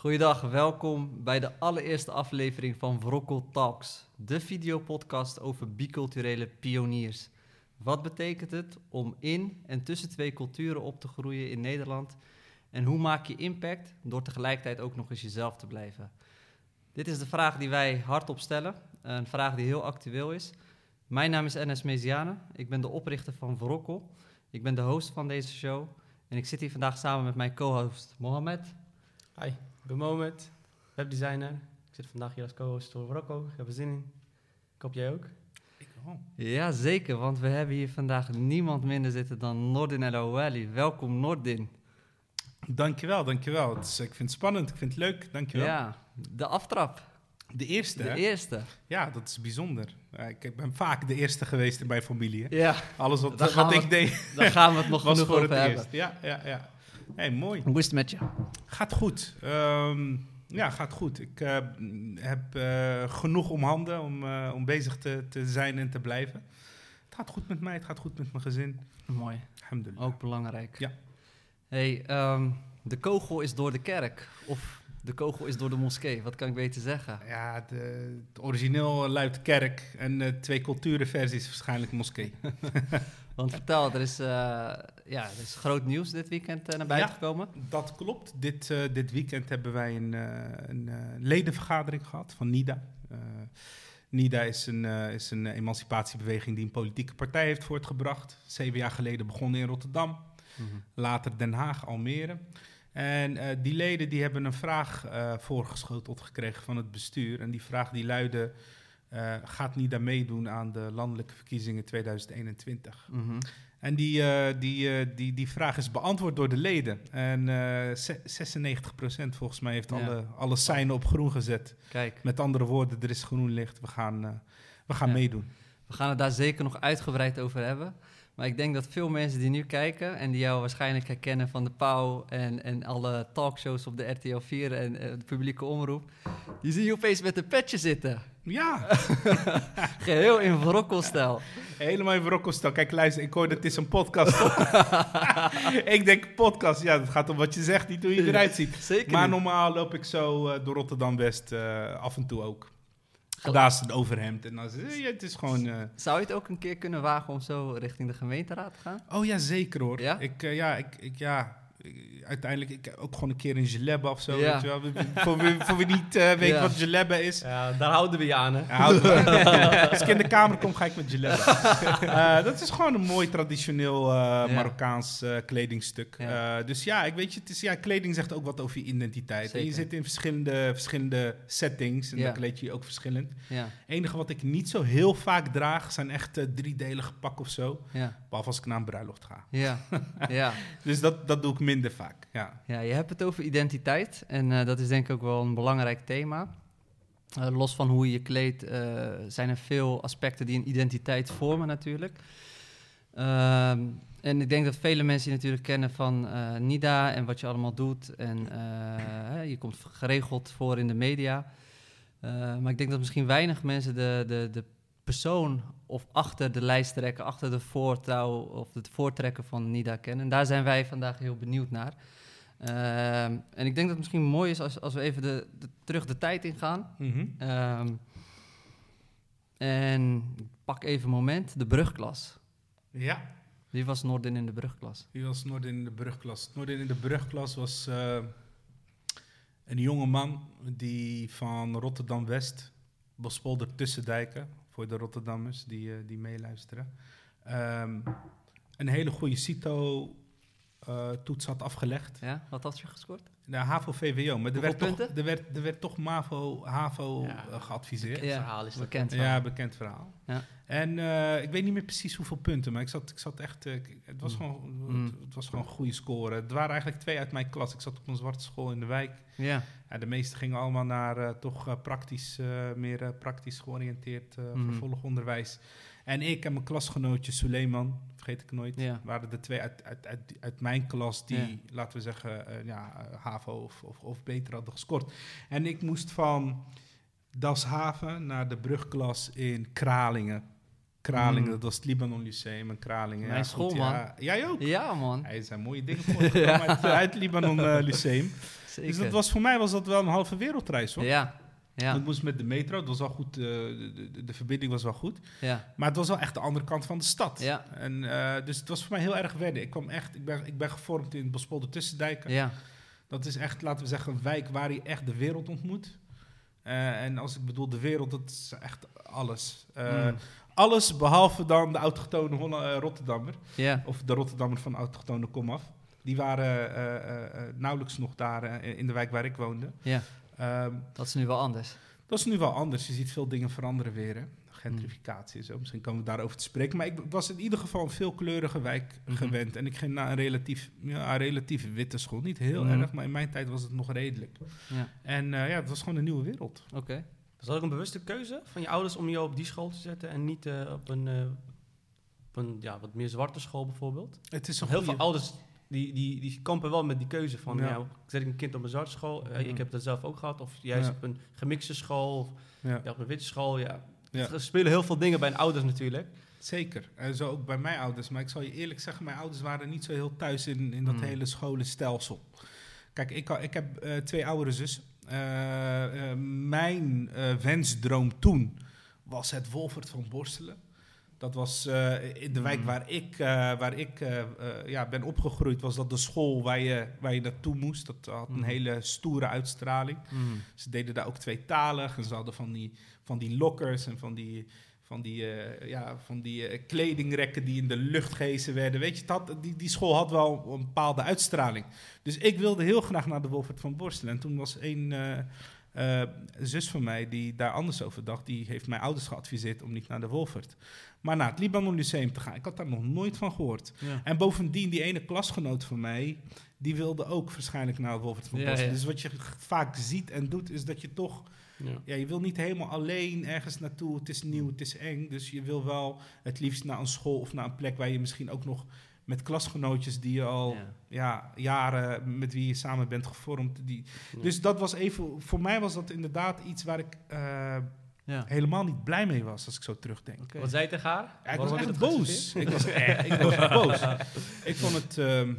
Goeiedag, welkom bij de allereerste aflevering van Vrokkel Talks, de videopodcast over biculturele pioniers. Wat betekent het om in en tussen twee culturen op te groeien in Nederland? En hoe maak je impact door tegelijkertijd ook nog eens jezelf te blijven? Dit is de vraag die wij hardop stellen, een vraag die heel actueel is. Mijn naam is Enes Meziane, ik ben de oprichter van Vrokkel. Ik ben de host van deze show en ik zit hier vandaag samen met mijn co-host Mohamed. Hi, ik ben Mohamed, webdesigner. Ik zit vandaag hier als co-host voor Rocco. Ik heb er zin in. Ik hoop jij ook. Ik wel. Ja, zeker, want we hebben hier vandaag niemand minder zitten dan Nordin El Ouali. Welkom Nordin. Dankjewel, dankjewel. Het is, ik vind het spannend, ik vind het leuk, dankjewel. Ja, de aftrap. De eerste, De hè? eerste. Ja, dat is bijzonder. Ik ben vaak de eerste geweest in mijn familie. hè. Ja, Alles wat, ik deed daar gaan we het nog genoeg voor het over hebben. eerst. Ja, ja, ja. Hey, mooi. Hoe is het met je? Gaat goed. Ehm, ja, gaat goed. Ik eh, heb eh, genoeg om handen om, eh, om bezig te, te zijn en te blijven. Het gaat goed met mij, het gaat goed met mijn gezin. Mooi, Alhamdulillah. ook belangrijk. Ja. hey, ehm, de kogel is door de kerk. Of de kogel is door de moskee. Wat kan ik beter zeggen? Ja, de, het origineel luidt kerk en eh, twee culturen versies waarschijnlijk moskee. Want vertel, er is, eh, ja, er is groot nieuws dit weekend eh, naar buiten Ja. gekomen. Dat klopt. Dit, dit weekend hebben wij een, een ledenvergadering gehad van NIDA. NIDA is een, is een emancipatiebeweging die een politieke partij heeft voortgebracht. Zeven jaar geleden begonnen in Rotterdam, later Den Haag, Almere. En eh, die leden die hebben een vraag eh, voorgeschoteld gekregen van het bestuur. En die vraag die luidde, eh, gaat NIDA meedoen aan de landelijke verkiezingen 2021? Mhm. En die, die, die, die vraag is beantwoord door de leden. En eh, ze- 96% volgens mij heeft Ja. alle, alle seinen op groen gezet. Kijk, Met andere woorden, er is groen licht. We gaan, we gaan Ja. meedoen. we gaan het daar zeker nog uitgebreid over hebben. Maar ik denk dat veel mensen die nu kijken en die jou waarschijnlijk herkennen van de Pauw en, en alle talkshows op de RTL 4 en eh, de publieke omroep, die zien je opeens met een petje zitten. Ja, Geheel in Vrokkelstijl. helemaal in Rocco Kijk, luister, ik hoorde het is een podcast. toch? ik denk podcast, ja, het gaat om wat je zegt, niet hoe je eruit ziet. Zeker Maar niet. normaal loop ik zo eh, door Rotterdam-West eh, af en toe ook. Is het overhemd. En dan, ja, het is gewoon... eh, Zou je het ook een keer kunnen wagen om zo richting de gemeenteraad te gaan? Oh ja, zeker hoor. Ja? Ik, eh, ja, ik, ik, ja, ik- uiteindelijk ik, ook gewoon een keer een gelebbe of zo. Ja. Weet je wel. voor, wie, voor wie niet eh, weet Ja. wat gelebbe is. Ja, daar houden we je aan, hè. Als ik in de kamer kom, ga ik met gelebbe. Eh, dat is gewoon een mooi traditioneel eh, Marokkaans eh, kledingstuk. Ja. Eh, dus ja, ik weet je, het is, ja, kleding zegt ook wat over je identiteit. En je zit in verschillende, verschillende settings en Ja. dan kleed je je ook verschillend. Ja, Het enige wat ik niet zo heel vaak draag, zijn echt eh, driedelige pak of zo. Behalve als ik naar een bruiloft ga. ja, ja. Dus dat, dat doe ik minder vaak, ja. Ja, je hebt het over identiteit en eh, dat is denk ik ook wel een belangrijk thema. Eh, los van hoe je je kleedt, eh, zijn er veel aspecten die een identiteit vormen natuurlijk. Ehm, en ik denk dat vele mensen je natuurlijk kennen van NIDA en wat je allemaal doet. En je komt geregeld voor in de media. Maar ik denk dat misschien weinig mensen de, de, de persoon of achter de lijsttrekker, achter de voortouw of het voortrekken van NIDA kennen. En daar zijn wij vandaag heel benieuwd naar. Ehm, en ik denk dat het misschien mooi is als, als we even de, de- terug de tijd ingaan. Ehm, en ik pak even een moment, de brugklas. Ja, Wie was Noordin in de brugklas? wie was Noordin in de brugklas? Noordin in de brugklas was eh, een jonge man die van Rotterdam-West, Bospolder Tussendijken, voor de Rotterdammers die, eh, die meeluisteren, ehm, een hele goede CITO-toets had afgelegd. Ja, wat had je gescoord? De HAVO-VWO, maar er werd, toch, er, werd, er werd toch MAVO, HAVO Ja. geadviseerd. Ja, verhaal is dat. bekend. Ja, verhaal. bekend verhaal. Ja. En eh, ik weet niet meer precies hoeveel punten, maar ik zat, ik zat echt. eh, het, was Mm. gewoon, Mm. het, het was gewoon een goede score. Het waren eigenlijk twee uit mijn klas. Ik zat op een zwarte school in de wijk. Ja, Ja, de meesten gingen allemaal naar eh, toch praktisch, eh, meer praktisch georiënteerd eh, Mhm. vervolgonderwijs. En ik en mijn klasgenootje Suleiman, vergeet ik nooit, Ja. waren de twee uit, uit, uit, uit mijn klas die, Ja. laten we zeggen, eh, ja, eh, HAVO of, of, of beter hadden gescoord. En ik moest van Dashaven naar de brugklas in Kralingen. Kralingen, Mm. dat was het Libanon Lyceum en Kralingen. Mijn ja, school, goed, man. Ja, jij ook? ja man. Hij zijn mooie dingen voortgekomen uit, uit Libanon eh, Lyceum. Zeker. Dus dat was, voor mij was dat wel een halve wereldreis, hoor. Ja, ja, Ik moest met de metro, het was wel goed, eh, de, de, de verbinding was wel goed. ja, Maar het was wel echt de andere kant van de stad. Ja. En, eh, dus het was voor mij heel erg wennen. Ik, kwam echt, ik, ben, ik ben gevormd in Bospolder Tussendijken. ja. Dat is echt, laten we zeggen, een wijk waar je echt de wereld ontmoet. Eh, en als ik bedoel de wereld, dat is echt alles. Mm. Alles behalve dan de autochtone Holla- Rotterdammer. ja. Of de Rotterdammer van autochtone komaf. Die waren nauwelijks nog daar in de wijk waar ik woonde. ja. Ehm, Dat is nu wel anders. dat is nu wel anders. Je ziet veel dingen veranderen weer. Hè? Gentrificatie en zo. Misschien komen we daarover te spreken. Maar ik was in ieder geval een veelkleurige wijk Mhm. gewend. En ik ging naar een relatief, ja, een relatief witte school. Niet heel Mhm. erg, maar in mijn tijd was het nog redelijk. Ja, En eh, ja, het was gewoon een nieuwe wereld. oké. Was dat ook een bewuste keuze van je ouders om je op die school te zetten en niet eh, op een, eh, op een ja, wat meer zwarte school bijvoorbeeld? Het is een Heel goeie- veel ouders die, die, die kampen wel met die keuze van, Ja. ja. zet ik een kind op een zwarte school? Eh. Ik heb dat zelf ook gehad. Of juist Ja. op een gemixte school, of Ja, op een witte school. Ja. Er spelen heel veel dingen bij een ouders natuurlijk. zeker. En zo ook bij mijn ouders. Maar ik zal je eerlijk zeggen, mijn ouders waren niet zo heel thuis in, in dat Hmm. hele scholenstelsel. Kijk, ik, ik heb eh, twee oudere zussen. Eh, eh, mijn eh, wensdroom toen was het Wolfert van Borstelen. Dat was eh, in de wijk Hmm. waar ik, eh, waar ik eh, ja, ben opgegroeid, was dat de school waar je, waar je naartoe moest. Dat had een Hmm. hele stoere uitstraling. Mm. Ze deden daar ook tweetalig en ze hadden van die, van die lokkers en van die, van die, ja, van die kledingrekken die in de lucht gehezen werden. Weet je, het had, die, die school had wel een bepaalde uitstraling. Dus ik wilde heel graag naar de Wolfert van Borstelen. En toen was een eh, eh, zus van mij die daar anders over dacht, die heeft mijn ouders geadviseerd om niet naar de Wolfert. Maar naar het Libanon Lyceum te gaan. Ik had daar nog nooit van gehoord. Ja. En bovendien, die ene klasgenoot van mij, die wilde ook waarschijnlijk naar Wolfert van Ja. Dus wat je vaak ziet en doet, is dat je toch ja, je wil niet helemaal alleen ergens naartoe. Het is nieuw, het is eng. Dus je wil wel het liefst naar een school of naar een plek waar je misschien ook nog met klasgenootjes die je al Ja. ja. jaren met wie je samen bent gevormd. Die, dus dat was even, voor mij was dat inderdaad iets waar ik eh, Ja. helemaal niet blij mee was als ik zo terugdenk. Wat zei je tegen haar? Ik was echt boos. Ik was echt, ik was boos. Ik vond het, ehm,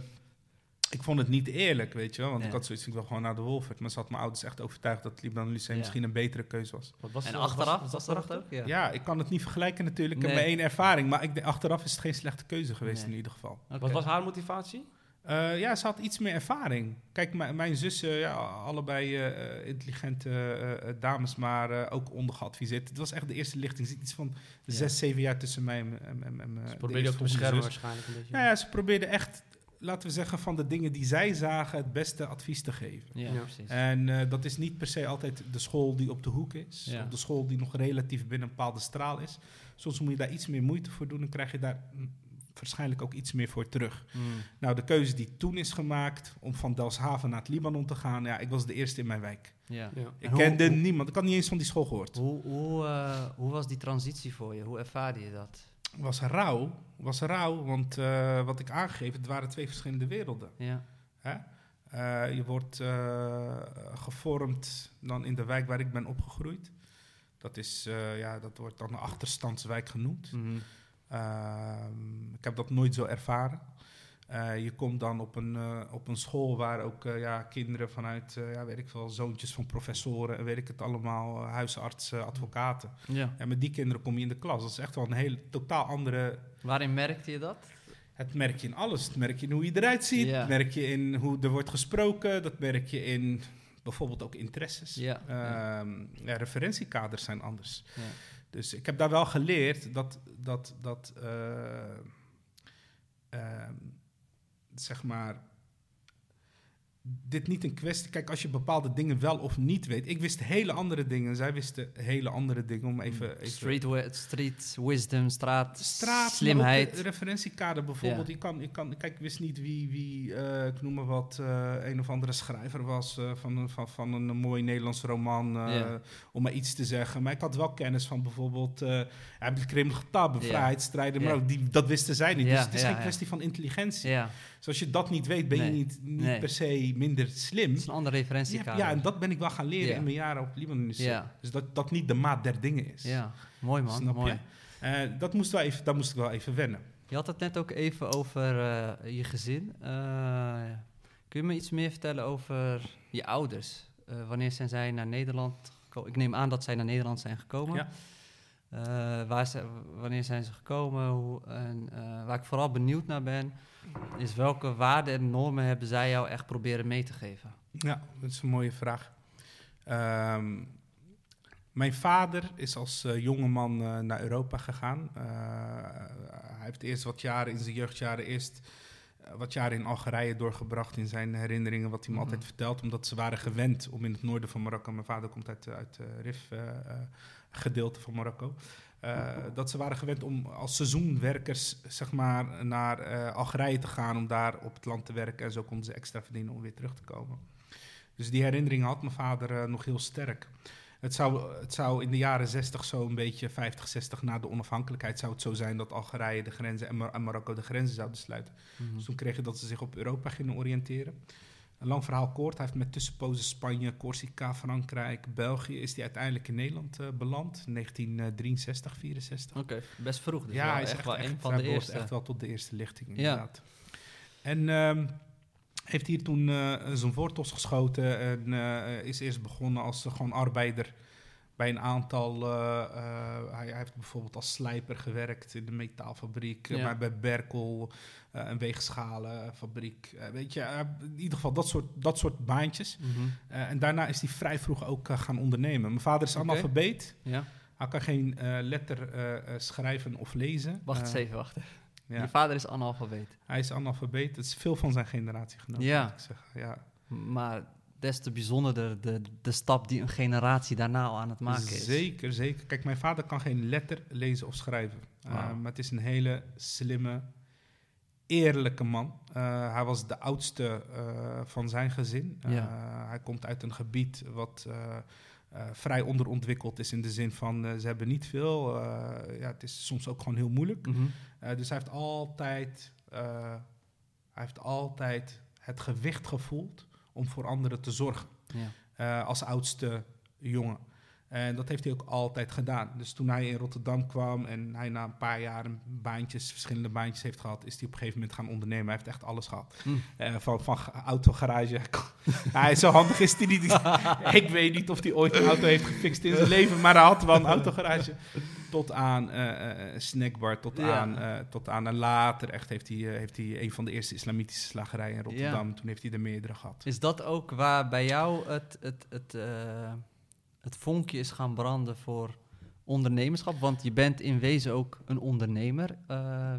ik vond het niet eerlijk, weet je wel. Want Ja. ik had zoiets, ik wil gewoon naar de Wolfert. Maar ze had mijn ouders echt overtuigd dat Libanon Lyceum Ja. misschien een betere keuze was. Wat was En achteraf, was, was dat dat ook? Ja. Ja. ik kan het niet vergelijken natuurlijk. Ik heb Nee. maar één ervaring. Maar ik achteraf is het geen slechte keuze geweest Nee. in ieder geval. Oké. Wat was haar motivatie? Eh, ja, ze had iets meer ervaring. Kijk, mijn- mijn zussen, ja, allebei eh, eh, intelligente dames, maar eh, ook ondergeadviseerd. Het was echt de eerste lichting. Er zit iets van Ja. zes, zeven jaar tussen mij en, en, en, en, eh, Ze de probeerde ook te beschermen zus. waarschijnlijk een beetje. Nou ja, ze probeerden echt, laten we zeggen, van de dingen die zij zagen, het beste advies te geven. Ja, Ja. precies. En eh, dat is niet per se altijd de school die op de hoek is. Ja. Of de school die nog relatief binnen een bepaalde straal is. Soms moet je daar iets meer moeite voor doen en krijg je daar mm, waarschijnlijk ook iets meer voor terug. Mm. Nou, de keuze die toen is gemaakt om van Delfshaven naar het Libanon te gaan, ja, ik was de eerste in mijn wijk. Ja. Ja. Ik hoe- kende hoe- niemand, ik had niet eens van die school gehoord. Hoe, hoe, eh, hoe was die transitie voor je? Hoe ervaarde je dat? Was rauw, was rauw, want eh, wat ik aangegeven, het waren twee verschillende werelden. Ja. Hè? Eh, je wordt eh, gevormd dan in de wijk waar ik ben opgegroeid. Dat, is, ja, dat wordt dan een achterstandswijk genoemd. Mhm. Ehm, ik heb dat nooit zo ervaren. Eh, je komt dan op een, eh, op een school waar ook eh, ja, kinderen vanuit, ja, weet ik veel, zoontjes van professoren en weet ik het allemaal, huisartsen, advocaten. ja. En met die kinderen kom je in de klas. Dat is echt wel een hele totaal andere Waarin merkte je dat? het merk je in alles. Het merk je in hoe je eruit ziet. Ja. Het merk je in hoe er wordt gesproken. Dat merk je in bijvoorbeeld ook interesses. Ja. Ehm, ja, referentiekaders zijn anders. Ja. Dus ik heb daar wel geleerd dat, dat, dat eh, ehm, zeg maar, dit niet een kwestie... Kijk, als je bepaalde dingen wel of niet weet... Ik wist hele andere dingen. Zij wisten hele andere dingen. Om even... even Street, street wisdom, straat, straat, slimheid. de referentiekader bijvoorbeeld. Ja. Je kan, je kan, kijk, ik wist niet wie, wie eh, ik noem maar wat, eh, een of andere schrijver was eh, van, een, van, van een mooi Nederlands roman, om maar iets te zeggen. Maar ik had wel kennis van bijvoorbeeld uh, Abdelkrim een Ja. vrijheidsstrijder, maar ook die, dat wisten zij niet. Dus het is geen kwestie van intelligentie. Dus als je dat niet weet, ben je niet, niet Nee. per se minder slim. dat is een andere referentiekader. ja, en dat ben ik wel gaan leren in mijn jaren op Libanon. Dus, Ja. dus dat dat niet de maat der dingen is. Ja, mooi man, Snap mooi. je? Eh, dat moest wel even, daar moest ik wel even wennen. Je had het net ook even over eh, je gezin. Eh, Kun je me iets meer vertellen over je ouders? Wanneer zijn zij naar Nederland gekomen? Ik neem aan dat zij naar Nederland zijn gekomen. Ja. Waar ze, wanneer zijn ze gekomen? Hoe, en, waar ik vooral benieuwd naar ben, is welke waarden en normen hebben zij jou echt proberen mee te geven? Ja, dat is een mooie vraag. Ehm, mijn vader is als uh, jongeman uh, naar Europa gegaan. Uh, hij heeft eerst wat jaren in zijn jeugdjaren eerst wat jaren in Algerije doorgebracht in zijn herinneringen, wat hij me Mhm. altijd vertelt, omdat ze waren gewend om in het noorden van Marokko, mijn vader komt uit, uit Rif gedeelte van Marokko, dat ze waren gewend om als seizoenwerkers zeg maar, naar Algerije te gaan om daar op het land te werken en zo konden ze extra verdienen om weer terug te komen. Dus die herinnering had mijn vader nog heel sterk. Het zou, het zou in de jaren 60 zo een beetje 50, 60 na de onafhankelijkheid zou het zo zijn dat Algerije de grenzen en, Mar en Marokko de grenzen zouden sluiten. Mhm. Dus toen kreeg je dat ze zich op Europa gingen oriënteren. Een lang verhaal kort, hij heeft met tussenpozen Spanje, Corsica, Frankrijk, België is hij uiteindelijk in Nederland uh, beland, 1963, 64. Oké, best vroeg. Dus ja, hij is echt, echt, wel een van de eerste. echt wel tot de eerste lichting Ja. inderdaad. En um, heeft hier toen uh, zijn wortels geschoten en uh, is eerst begonnen als gewoon arbeider bij een aantal. Uh, hij, hij, heeft bijvoorbeeld als slijper gewerkt in de metaalfabriek, Ja. maar bij Berkel, uh, een weegschalenfabriek. Weet je, in ieder geval dat soort, dat soort baantjes. Mhm. En daarna is hij vrij vroeg ook gaan ondernemen. Mijn vader is analfabeet. Ja. Hij kan geen letter schrijven of lezen. Wacht eens even, wacht even. Ja. Je vader is analfabeet. Hij is analfabeet. Dat is veel van zijn generatie genomen. Ja. moet Ik zeggen. ja. Maar des te bijzonderder de, de stap die een generatie daarna al aan het maken is. Zeker, zeker. Kijk, mijn vader kan geen letter lezen of schrijven. Uh, Wauw. maar het is een hele slimme, eerlijke man. Uh, hij was de oudste uh, van zijn gezin. Ja. Hij komt uit een gebied wat vrij onderontwikkeld is in de zin van ze hebben niet veel. ja, het is soms ook gewoon heel moeilijk. Mhm. dus hij heeft altijd, hij heeft altijd het gewicht gevoeld om voor anderen te zorgen. Ja. Uh, als oudste jongen. En dat heeft hij ook altijd gedaan. Dus toen hij in Rotterdam kwam en hij na een paar jaar baantjes, verschillende baantjes heeft gehad, is hij op een gegeven moment gaan ondernemen. Hij heeft echt alles gehad. Mm. Uh, van, van autogarage. hij, zo handig is hij niet. Ik weet niet of hij ooit een auto heeft gefixt in zijn leven, maar hij had wel een autogarage. Tot aan uh, snackbar, tot, Ja. aan, tot aan en later echt heeft hij, heeft hij een van de eerste islamitische slagerijen in Rotterdam. Ja. Toen heeft hij er meerdere gehad. Is dat ook waar bij jou het, het, het, het vonkje is gaan branden voor ondernemerschap? Want je bent in wezen ook een ondernemer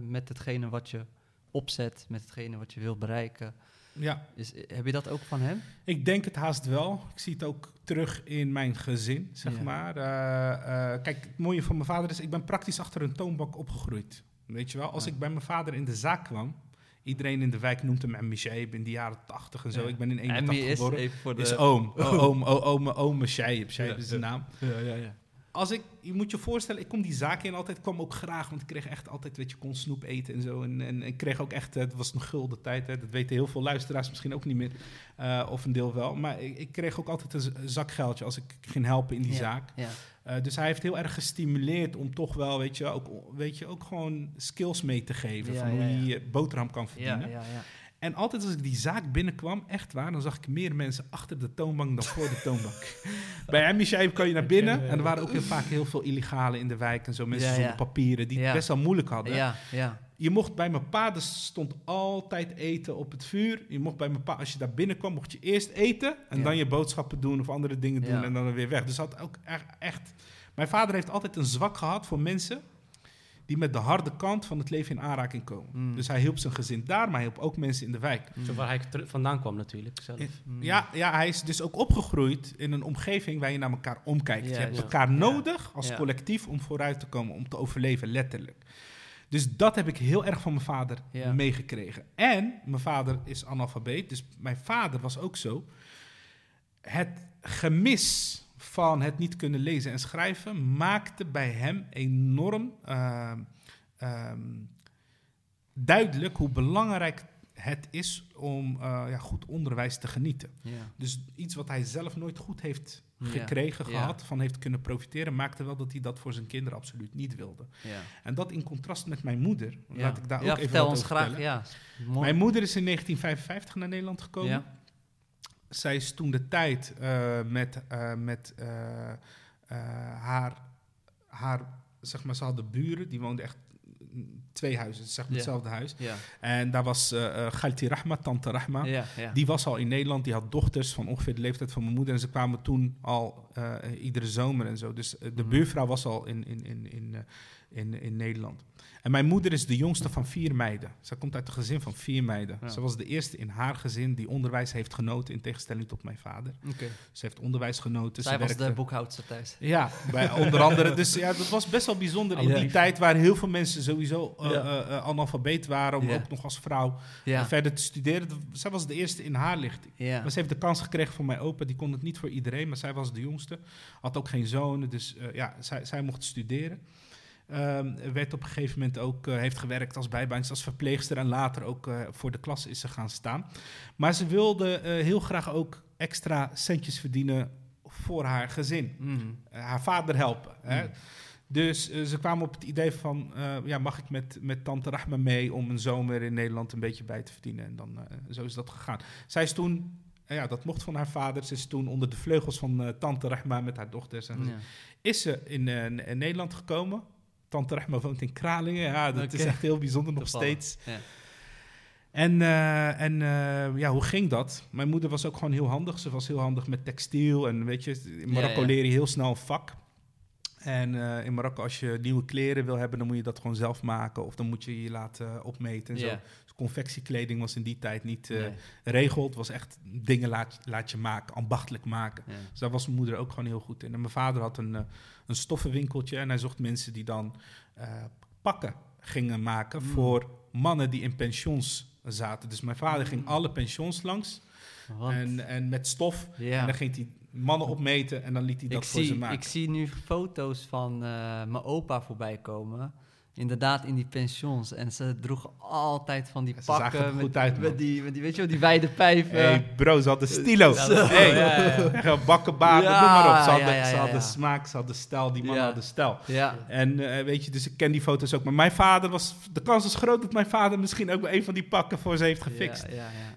met hetgene wat je opzet, met hetgene wat je wilt bereiken. Ja. Heb je dat ook van hem? Ik denk het haast wel. Ik zie het ook terug in mijn gezin, zeg Ja. maar. Uh, uh, kijk, het mooie van mijn vader is, ik ben praktisch achter een toonbank opgegroeid. Weet je wel, als Ja. ik bij mijn vader in de zaak kwam, iedereen in de wijk noemt hem Mishaib in de jaren 80 en zo. Ja. Ik ben in Emmy 81 is geboren. even voor de... Is oom. Oh, oom, oom, oom Mishaib. Shaib Ja, is ja. naam. Ja, ja, ja. Als ik, je moet je voorstellen, ik kom die zaak in altijd, kwam ook graag, want ik kreeg echt altijd, weet je, kon snoep eten en zo. En, en ik kreeg ook echt, het was een gulden tijd, hè, dat weten heel veel luisteraars misschien ook niet meer, uh, of een deel wel. Maar ik, ik, kreeg ook altijd een zakgeldje als ik ging helpen in die Ja, zaak. Ja. Uh, dus hij heeft heel erg gestimuleerd om toch wel, weet je, ook, weet je, ook gewoon skills mee te geven Ja, van hoe je boterham kan Ja, verdienen. En altijd als ik die zaak binnenkwam, echt waar, dan zag ik meer mensen achter de toonbank dan voor de toonbank. Bij Emmy Shaib kan je naar binnen en er waren ook heel vaak heel veel illegalen in de wijk en zo. Mensen Ja, zonder ja. papieren die het best wel moeilijk hadden. Ja, ja. Je mocht bij mijn pa, er stond altijd eten op het vuur. Je mocht bij mijn pa, als je daar binnenkwam, mocht je eerst eten en dan je boodschappen doen of andere dingen doen en dan weer weg. Dus had ook echt, echt. Mijn vader heeft altijd een zwak gehad voor mensen die met de harde kant van het leven in aanraking komen. Mm. Dus hij hielp zijn gezin daar, maar hij hielp ook mensen in de wijk. Zo waar hij vandaan kwam natuurlijk zelf. Ja. Mm. Ja, ja, hij is dus ook opgegroeid in een omgeving waar je naar elkaar omkijkt. Ja, je hebt ja. elkaar Ja. nodig als collectief om vooruit te komen, om te overleven, letterlijk. Dus dat heb ik heel erg van mijn vader meegekregen. En mijn vader is analfabeet, dus mijn vader was ook zo. Het gemis van het niet kunnen lezen en schrijven maakte bij hem enorm ehm, ehm, duidelijk hoe belangrijk het is om eh, ja, goed onderwijs te genieten. Dus iets wat hij zelf nooit goed heeft gekregen, gehad, van heeft kunnen profiteren, maakte wel dat hij dat voor zijn kinderen absoluut niet wilde. Ja. En dat in contrast met mijn moeder. Ja. Laat ik daar ook even vertel ons graag. vertellen. Ja. Mijn moeder is in 1955 naar Nederland gekomen. Zij is toen de tijd eh, met, eh, met eh, haar, haar, zeg maar, ze hadden buren, die woonden echt twee huizen, zeg maar hetzelfde huis. En daar was eh, Galti Rahma, tante Rahma. Die was al in Nederland, die had dochters van ongeveer de leeftijd van mijn moeder. En ze kwamen toen al iedere zomer en zo. Dus de Mhm. buurvrouw was al in, in, in, in, in, in Nederland. En mijn moeder is de jongste van vier meiden. Zij komt uit een gezin van vier meiden. Ja. Ze was de eerste in haar gezin die onderwijs heeft genoten, in tegenstelling tot mijn vader. Oké. Ze heeft onderwijs genoten. Zij ze was werkte, de boekhoudster thuis. ja, bij onder andere. Dus ja, dat was best wel bijzonder in Ja. die tijd waar heel veel mensen sowieso eh, Ja. eh, eh, analfabeet waren, om ook nog als vrouw verder te studeren. Zij was de eerste in haar lichting. ja. Maar ze heeft de kans gekregen van mijn opa. Die kon het niet voor iedereen, maar zij was de jongste. Had ook geen zonen, dus ja, zij, zij mocht studeren. Ehm, werd op een gegeven moment ook, eh, heeft gewerkt als bijbaantje, als verpleegster. En later ook eh, voor de klas is ze gaan staan. Maar ze wilde eh, heel graag ook extra centjes verdienen voor haar gezin. Eh, haar vader helpen. Hè? Mm. Dus ze kwamen op het idee van, ja, mag ik met, met tante Rahma mee om een zomer in Nederland een beetje bij te verdienen? En dan, zo is dat gegaan. Zij is toen, ja, dat mocht van haar vader, ze is toen onder de vleugels van tante Rahma met haar dochters. En Ja. Is ze in, in Nederland gekomen? Tante Rahma woont in Kralingen, ja, dat is echt heel bijzonder nog Toevallig. steeds. Ja. En, eh, en eh, ja, hoe ging dat? Mijn moeder was ook gewoon heel handig. Ze was heel handig met textiel. En weet je, in Marokko ja. leer je heel snel een vak. En eh, in Marokko, als je nieuwe kleren wil hebben, dan moet je dat gewoon zelf maken. Of dan moet je je laten opmeten en zo. Dus confectiekleding was in die tijd niet eh Nee. regeld. Het was echt dingen laat, laat je maken, ambachtelijk maken. Dus daar was mijn moeder ook gewoon heel goed in. En mijn vader had een, eh, een stoffenwinkeltje. En hij zocht mensen die dan eh, pakken gingen maken Mm. voor mannen die in pensions zaten. Dus mijn vader ging Mm. alle pensions langs. En, en met stof. En dan ging hij mannen opmeten en dan liet hij dat ik, voor ze zie, maken. ik zie nu foto's van eh, mijn opa voorbij komen. Inderdaad, in die pensions. En ze droegen altijd van die Ze zagen pakken. met, uit, man. met, die, met die, weet je wel, die wijde pijpen. Hey bro, ze hadden stilo. Zo, hey. ja, noem maar op. Ze hadden, ja, ze smaak, ze hadden stijl. Die mannen Ja. hadden stijl. En eh, weet je, dus ik ken die foto's ook. Maar mijn vader was... De kans is groot dat mijn vader misschien ook wel een van die pakken voor ze heeft gefixt.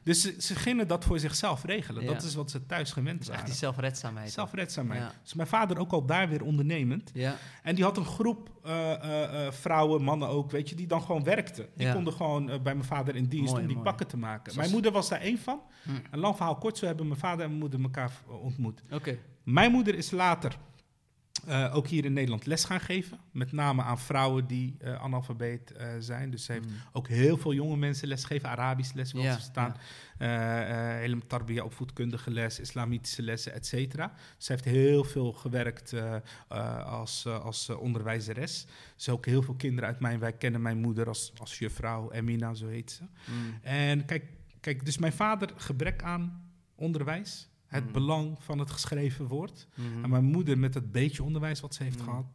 Dus ze, ze gingen dat voor zichzelf regelen. Dat is wat ze thuis gewend Dus echt die zelfredzaamheid. Zelfredzaamheid. Dus mijn vader ook al daar weer ondernemend. Ja, En die had een groep eh, eh, eh, vrouwen, mannen ook, weet je, die dan gewoon werkten. Die Ja. konden gewoon eh, bij mijn vader in dienst Mooi, om die mooi. pakken te maken. Zoals- Mijn moeder was daar één van. Hm. Een lang verhaal kort, zo hebben mijn vader en mijn moeder elkaar ontmoet. oké. Mijn moeder is later eh, ook hier in Nederland les gaan geven. Met name aan vrouwen die eh, analfabeet eh, zijn. Dus ze heeft Mm. ook heel veel jonge mensen lesgeven. Arabisch les wil Ja, ze staan. Eh, eh, hele tarbiyya, opvoedkundige les, islamitische lessen, et cetera. Ze heeft heel veel gewerkt als, als onderwijzeres. Ze ook heel veel kinderen uit mijn wijk kennen mijn moeder als, als juffrouw. Emina, zo heet ze. Mm. En kijk, kijk, dus mijn vader gebrek aan onderwijs. Het Mm. belang van het geschreven woord. Mhm. En mijn moeder met het beetje onderwijs wat ze heeft Mm. gehad,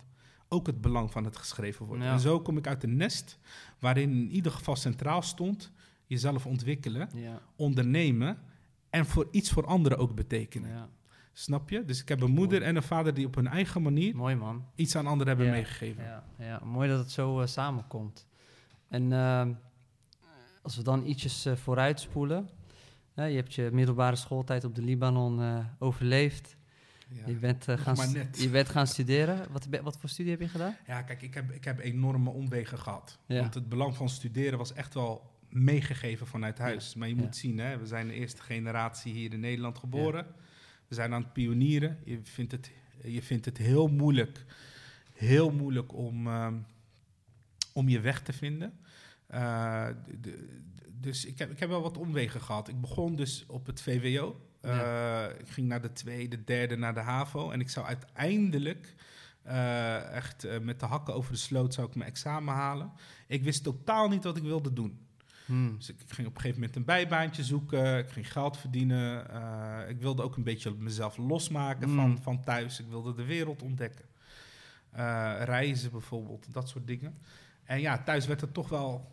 ook het belang van het geschreven woord. Ja. En zo kom ik uit een nest waarin in ieder geval centraal stond jezelf ontwikkelen, Ja, ondernemen en voor iets voor anderen ook betekenen. ja. Snap je? Dus ik heb een moeder en een vader die op hun eigen manier Mooi man. iets aan anderen hebben meegegeven. Ja, ja, mooi dat het zo eh, samenkomt. En ehm, als we dan ietsjes eh, vooruitspoelen. hè, je hebt je middelbare schooltijd op de Libanon eh, overleefd. Ja. Je, bent, eh, gaan je bent gaan studeren. Wat, wat voor studie heb je gedaan? Ja, kijk, ik heb, ik heb enorme omwegen gehad. Ja. Want het belang van studeren was echt wel meegegeven vanuit huis. Maar je moet zien, hè, we zijn de eerste generatie hier in Nederland geboren. We zijn aan het pionieren. Je vindt het, je vindt het heel moeilijk, heel moeilijk om, ehm, om je weg te vinden. Eh, dus ik heb, ik heb wel wat omwegen gehad. Ik begon dus op het VWO. Eh, Ik ging naar de tweede, derde, naar de HAVO. En ik zou uiteindelijk eh, echt met de hakken over de sloot zou ik mijn examen halen. Ik wist totaal niet wat ik wilde doen. Hmm. Dus ik ging op een gegeven moment een bijbaantje zoeken. Ik ging geld verdienen. ik wilde ook een beetje mezelf losmaken Mm. van, van thuis. Ik wilde de wereld ontdekken. Reizen bijvoorbeeld, dat soort dingen. En ja, thuis werd het toch wel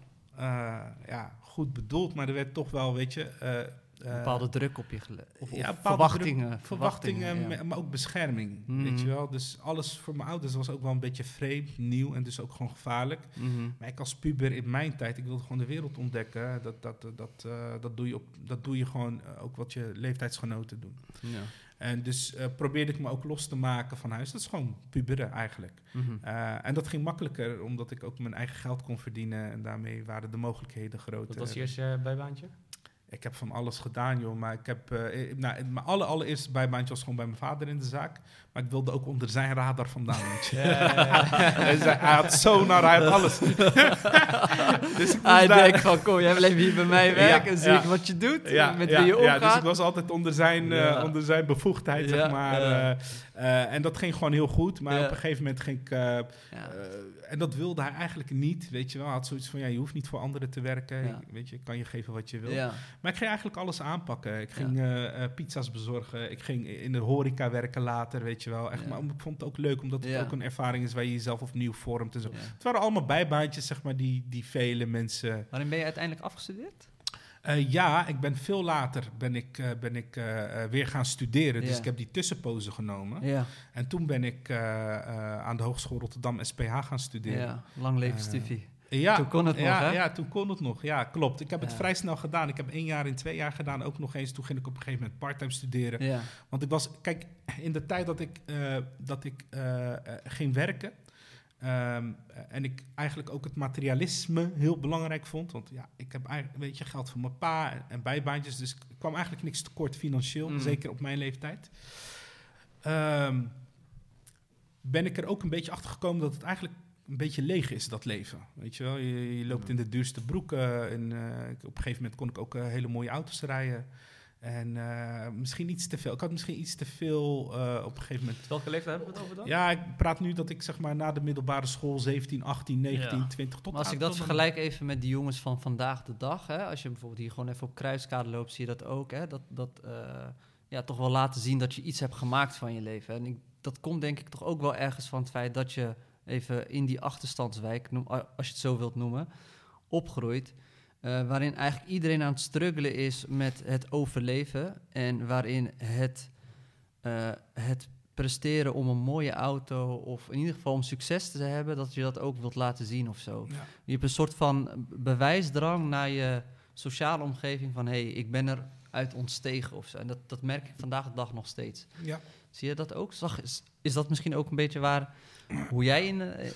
ja, goed bedoeld, maar er werd toch wel, weet je... eh, eh, Een bepaalde druk op je gelegd. Of, ja, verwachtingen. verwachtingen, ja. maar ook bescherming, Mhm. weet je wel. Dus alles voor mijn ouders was ook wel een beetje vreemd, nieuw en dus ook gewoon gevaarlijk. Mhm. Maar ik als puber in mijn tijd, ik wilde gewoon de wereld ontdekken. Dat, dat, dat, dat, eh, dat, doe, je op, dat doe je gewoon eh, ook wat je leeftijdsgenoten doen. Ja. En dus eh, probeerde ik me ook los te maken van huis. Dat is gewoon puberen eigenlijk. Mhm. Eh, en dat ging makkelijker, omdat ik ook mijn eigen geld kon verdienen. En daarmee waren de mogelijkheden groter. Wat was je eerste eh, bijbaantje? Ik heb van alles gedaan, joh. Maar ik heb... eh, eh, nou, mijn aller, allereerste bijbaantje was gewoon bij mijn vader in de zaak. Maar ik wilde ook onder zijn radar vandaan, je. hij, zei, hij had sonar, hij had alles. dus ik Hij daar- denkt van, kom, jij blijft hier bij mij werken Ja, en zie ja. ik wat je doet, ja, met ja, wie je ja, omgaat. dus ik was altijd onder zijn, eh, Ja. onder zijn bevoegdheid, Ja, zeg maar. ja. Eh, en dat ging gewoon heel goed. Maar Ja. op een gegeven moment ging ik... eh, Ja. eh, en dat wilde hij eigenlijk niet, weet je wel. Hij had zoiets van, ja, je hoeft niet voor anderen te werken. Ja. Ik- weet je, ik kan je geven wat je wil. Maar ik ging eigenlijk alles aanpakken. Ik ging pizza's bezorgen. Ik ging in de horeca werken later, weet je wel. Echt. Maar ik vond het ook leuk, omdat het ook een ervaring is waar je jezelf opnieuw vormt en zo. Het waren allemaal bijbaantjes, zeg maar, die, die vele mensen... Waarin ben je uiteindelijk afgestudeerd? Eh, ja, ik ben veel later ben ik, eh, ben ik eh, weer gaan studeren. Dus Ja. ik heb die tussenpozen genomen. Ja, En toen ben ik aan de Hogeschool Rotterdam SPH gaan studeren. ja. lang leven Stevie. Ja, Toen kon het ja, nog, hè? Ja, toen kon het nog. Ja, klopt. Ik heb het Ja. vrij snel gedaan. Ik heb één jaar in twee jaar gedaan. Ook nog eens. Toen ging ik op een gegeven moment parttime studeren. Ja, Want ik was... Kijk, in de tijd dat ik, dat ik ging werken... ehm, en ik eigenlijk ook het materialisme heel belangrijk vond. Want ja, ik heb eigenlijk, weet je, geld van mijn pa en, en bijbaantjes. Dus ik kwam eigenlijk niks tekort financieel. Mm. Zeker op mijn leeftijd. Ehm, ben ik er ook een beetje achter gekomen dat het eigenlijk een beetje leeg is, dat leven. Weet je wel, je, je loopt in de duurste broeken. En eh, op een gegeven moment kon ik ook eh, hele mooie auto's rijden. En eh, misschien iets te veel. Ik had misschien iets te veel eh, op een gegeven moment. Welke leeftijd hebben we het over dan? Ja, ik praat nu dat ik zeg maar na de middelbare school 17, 18, 19, Ja. 20 tot maar als ik dat vergelijk even met die jongens van vandaag de dag, hè, als je bijvoorbeeld hier gewoon even op kruiskade loopt, zie je dat ook, hè, dat, dat eh, ja, toch wel laten zien dat je iets hebt gemaakt van je leven. En ik, dat komt denk ik toch ook wel ergens van het feit dat je even in die achterstandswijk, noem, als je het zo wilt noemen, opgroeit. Eh, waarin eigenlijk iedereen aan het struggelen is met het overleven. En waarin het, eh, het presteren om een mooie auto, of in ieder geval om succes te hebben, dat je dat ook wilt laten zien of zo. Ja. Je hebt een soort van bewijsdrang naar je sociale omgeving van hé, hey, ik ben er uit ontstegen of zo. En dat, dat merk ik vandaag de dag nog steeds. Ja. Zie je dat ook? Zag, is, is dat misschien ook een beetje waar hoe jij in... eh,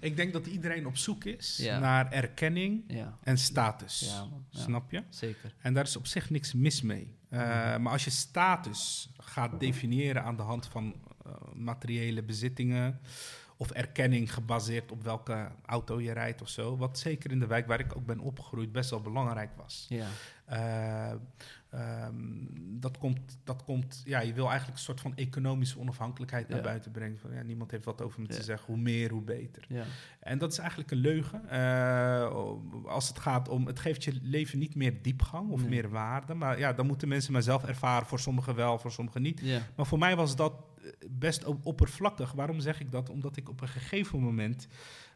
Ik denk dat iedereen op zoek is Ja. naar erkenning ja, en status. ja, Snap je? zeker. En daar is op zich niks mis mee. Uh, Maar als je status gaat definiëren aan de hand van uh, materiële bezittingen of erkenning gebaseerd op welke auto je rijdt of zo, wat zeker in de wijk waar ik ook ben opgegroeid best wel belangrijk was. Ja. Uh, um, dat komt, dat komt, ja, je wil eigenlijk een soort van economische onafhankelijkheid naar Ja. buiten brengen. Van, ja, niemand heeft wat over me Ja. te zeggen, hoe meer, hoe beter. Ja. En dat is eigenlijk een leugen. Uh, als het gaat om, het geeft je leven niet meer diepgang of Nee. meer waarde. Maar ja, dan moeten mensen maar zelf ervaren. Voor sommigen wel, voor sommigen niet. Maar voor mij was dat eh, best op- oppervlakkig. Waarom zeg ik dat? Omdat ik op een gegeven moment,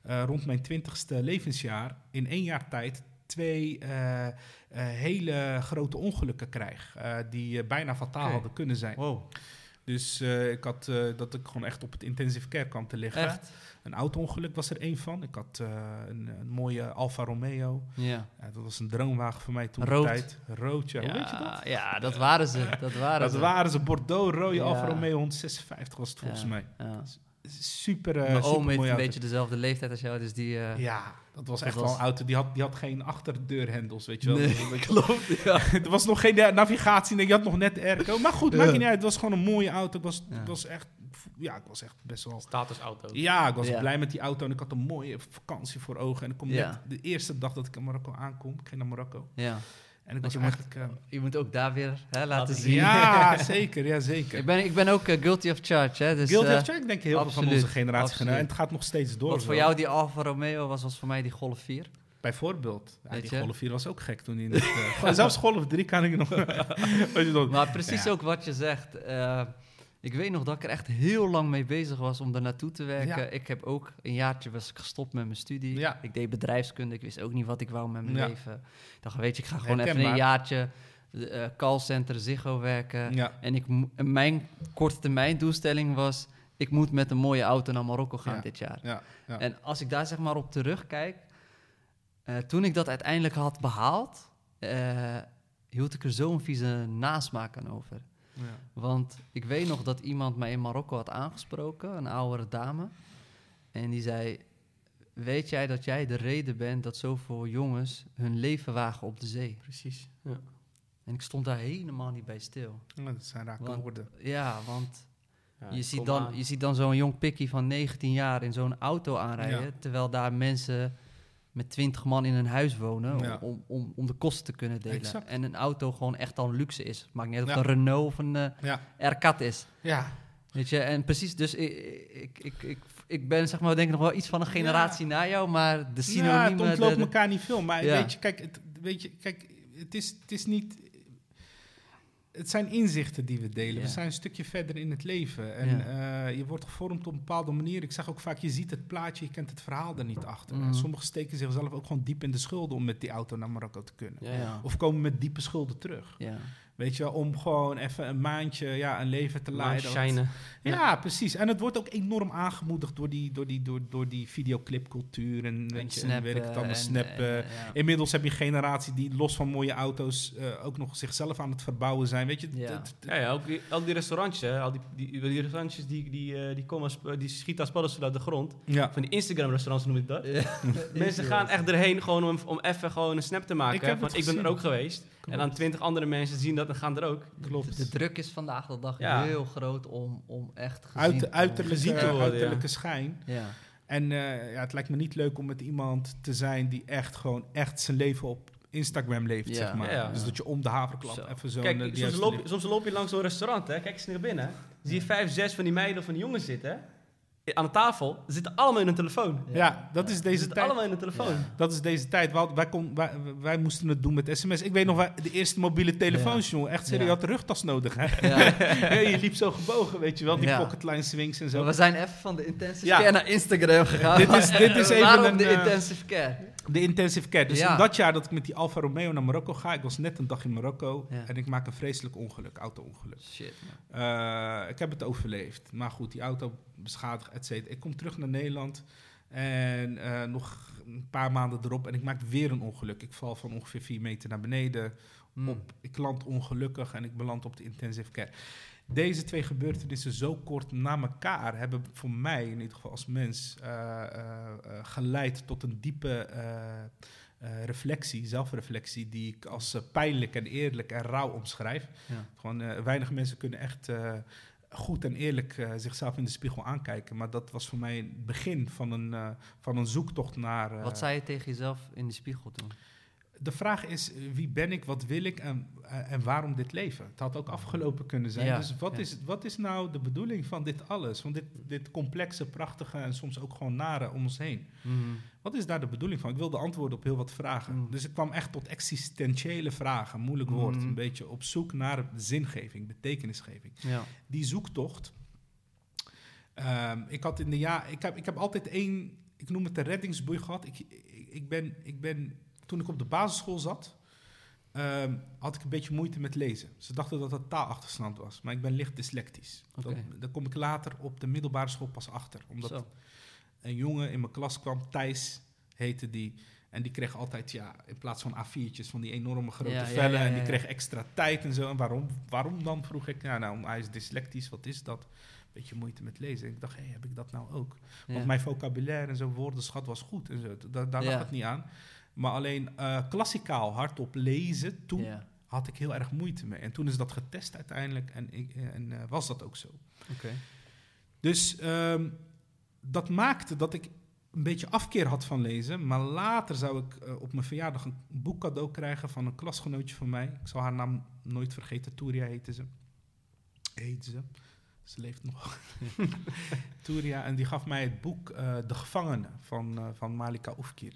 uh, rond mijn twintigste levensjaar, in één jaar tijd twee uh, uh, hele grote ongelukken krijg. Uh, die bijna fataal Okay. hadden kunnen zijn. Wow. Dus ik had dat ik gewoon echt op het intensive care kwam te liggen. Echt? Een auto-ongeluk was er één van. Ik had een, een, mooie Alfa Romeo. Ja. dat was een droomwagen voor mij toen Rood. de tijd. Rood, ja. weet je dat? Ja, dat waren ze. Dat waren dat ze. waren ze. Bordeaux, rode Ja. Alfa Romeo 156 was het volgens mij. Ja. Super, uh, Mijn oom heeft een beetje dezelfde leeftijd als jou, dus die... Uh, Ja, dat was dat echt was- wel een auto. Die had, die had geen achterdeurhendels, weet je wel. Nee, Dat klopt, ja. er was nog geen eh, navigatie. Nee, je had nog net de airco. Maar goed, Ja. maakt niet uit. Het was gewoon een mooie auto. Ik was, Ja. ik was echt... Ja, ik was echt best wel... Statusauto. Ja, ik was Ja. blij met die auto. En ik had een mooie vakantie voor ogen. En ik kom Ja. net de eerste dag dat ik in Marokko aankom. Ik ging naar Marokko. ja. En ik was je moet- eh, Je moet ook daar weer hè, laten Laten zien. ja, zeker. Ja, zeker. Ik ben, ik ben ook eh, guilty of charge, hè. Dus, Guilty eh, of Charge, ik denk heel veel van onze generatie absoluut. En het gaat nog steeds door. Wat voor jou die Alfa Romeo was, was voor mij die Golf 4. Bijvoorbeeld. Ja, die je? Golf 4 was ook gek toen eh, gewoon zelfs Golf 3 kan ik nog... Maar precies Ja. ook wat je zegt. Ik weet nog dat ik er echt heel lang mee bezig was om er naartoe te werken. Ja. Ik heb ook een jaartje was ik gestopt met mijn studie. Ja. Ik deed bedrijfskunde. Ik wist ook niet wat ik wou met mijn Ja. leven. Ik dacht, weet je, ik ga gewoon even een jaartje eh callcenter Ziggo werken. En ik, mijn korte termijn doelstelling was... ik moet met een mooie auto naar Marokko gaan dit jaar. Ja. Ja. En als ik daar zeg maar op terugkijk... eh, toen ik dat uiteindelijk had behaald... eh, hield ik er zo'n vieze nasmaak aan over. Ja. Want ik weet nog dat iemand mij in Marokko had aangesproken, een oudere dame. En die zei: Weet jij dat jij de reden bent dat zoveel jongens hun leven wagen op de zee? Precies. Ja. En ik stond daar helemaal niet bij stil. Ja, dat zijn rake Want- woorden. Ja, want Ja, je, ziet dan, aan. je ziet dan zo'n jong pikkie van 19 jaar in zo'n auto aanrijden. Ja. Terwijl daar mensen met 20 man in een huis wonen Ja. om, om, om de kosten te kunnen delen. Exact. En een auto gewoon echt al luxe is. Maakt niet uit of Ja. een Renault of een Ja. R-Cat is. Ja. Weet je, en precies, dus ik, ik, ik, ik, ik ben zeg maar denk ik nog wel iets van een generatie na jou, maar de Ja, het synoniemen... de- ontloopt de- elkaar niet veel. Maar weet je, kijk, het, weet je, kijk het, is, het is niet... Het zijn inzichten die we delen. We zijn een stukje verder in het leven. En eh, je wordt gevormd op een bepaalde manier. Ik zeg ook vaak, je ziet het plaatje, je kent het verhaal er niet achter. En sommigen steken zichzelf ook gewoon diep in de schulden om met die auto naar Marokko te kunnen. Of komen met diepe schulden terug. Ja. Weet je wel, om gewoon even een maandje ja, een leven te leiden. shinen. Ja, precies. En het wordt ook enorm aangemoedigd door die, door die, door, door die videoclipcultuur en, weet je, en snappen ik het allemaal, en- snappen. en, ja. Inmiddels heb je een generatie die los van mooie auto's eh, ook nog zichzelf aan het verbouwen zijn. Weet je, Ja. Ja, ja ook, die, ook die restaurantjes, hè, al die, die, die restaurantjes die, die, eh, die, komen als, die schieten als paddenstoelen uit de grond. ja. Van die Instagram-restaurants noem ik dat. Ja. Mensen gaan echt erheen gewoon om, om even gewoon een snap te maken. Ik heb van, het ik ben er ook geweest. En dan twintig andere mensen zien dat en gaan er ook. Klopt. De, de druk is vandaag de dag Ja. heel groot om, om echt gezien Uit, te uiterlijke, gezien te worden, uiterlijke ja. schijn. Ja. En eh, ja, het lijkt me niet leuk om met iemand te zijn die echt gewoon echt zijn leven op Instagram leeft, Ja. zeg maar. Ja, ja. Dus dat je om de haverklap Zo. even zo... Kijk, soms loop, je, soms loop je langs zo'n restaurant, hè. Kijk eens naar binnen. Zie je vijf, zes van die meiden of van die jongens zitten, hè. Aan de tafel. Zitten allemaal in hun telefoon. Ja, dat is Ze deze tijd. allemaal in hun telefoon. Ja. Dat is deze tijd. Wij, wij, kon, wij, wij moesten het doen met sms. Ik weet nog, wij, de eerste mobiele telefoons, jongen. Echt serieus, je had een rugtas nodig, hè? Ja. Ja, je liep zo gebogen, weet je wel. Die Ja. pocketline swings en zo. Maar we zijn even van de intensive Ja. care naar Instagram gegaan. Dit is- dit is even Waarom een, de eh, intensive care? De intensive care. Dus Ja. in dat jaar dat ik met die Alfa Romeo naar Marokko ga... Ik was net een dag in Marokko Ja. en ik maak een vreselijk ongeluk, auto-ongeluk. Shit. Eh, ik heb het overleefd. Maar goed, die auto beschadigd, et cetera. Ik kom terug naar Nederland en eh, nog een paar maanden erop... en ik maak weer een ongeluk. Ik val van ongeveer vier meter naar beneden... Mm. op, ik land ongelukkig en ik beland op de intensive care. Deze twee gebeurtenissen zo kort na elkaar hebben voor mij, in ieder geval als mens, eh, eh, eh, geleid tot een diepe reflectie, zelfreflectie, die ik als pijnlijk en eerlijk en rauw omschrijf. Ja. Gewoon, weinig mensen kunnen echt goed en eerlijk zichzelf in de spiegel aankijken. Maar dat was voor mij het begin van een, van een zoektocht naar. Wat zei je tegen jezelf in de spiegel toen? De vraag is, wie ben ik, wat wil ik en, eh, en waarom dit leven? Het had ook afgelopen kunnen zijn. Ja, dus wat, ja. is, wat is nou de bedoeling van dit alles? Van dit, dit complexe, prachtige en soms ook gewoon nare om ons heen. Wat is daar de bedoeling van? Ik wilde antwoorden op heel wat vragen. Mm. Dus ik kwam echt tot existentiële vragen, moeilijk woord. Mm. Een beetje op zoek naar zingeving, betekenisgeving. Ja. Die zoektocht. ehm, ik had in de jaar, ik heb, ik heb altijd één, ik noem het de reddingsboei gehad. Ik, ik, ik ben, ik ben, toen ik op de basisschool zat, ehm, had ik een beetje moeite met lezen. Ze dachten dat het taalachterstand was, maar ik ben licht dyslectisch. Dat, daar kom ik later op de middelbare school pas achter. Omdat Zo. een jongen in mijn klas kwam, Thijs heette die. En die kreeg altijd, ja, in plaats van A4'tjes, van die enorme grote Ja, vellen. ja, En die kreeg extra tijd en zo. En waarom, waarom dan, vroeg ik. Ja, nou, hij is dyslectisch, wat is dat? Beetje moeite met lezen. En ik dacht, hé, heb ik dat nou ook? Want mijn vocabulaire en zo, woordenschat was goed en zo. Da- daar lag het niet aan. Maar alleen eh, klassikaal hardop lezen, toen had ik heel erg moeite mee. En toen is dat getest uiteindelijk en, ik, en eh, was dat ook zo. Dus ehm, dat maakte dat ik een beetje afkeer had van lezen. Maar later zou ik eh, op mijn verjaardag een boek cadeau krijgen van een klasgenootje van mij. Ik zal haar naam nooit vergeten. Touria heette ze. Heette ze. Ze leeft nog. Touria. En die gaf mij het boek eh, De Gevangene van, eh, van Malika Oefkir.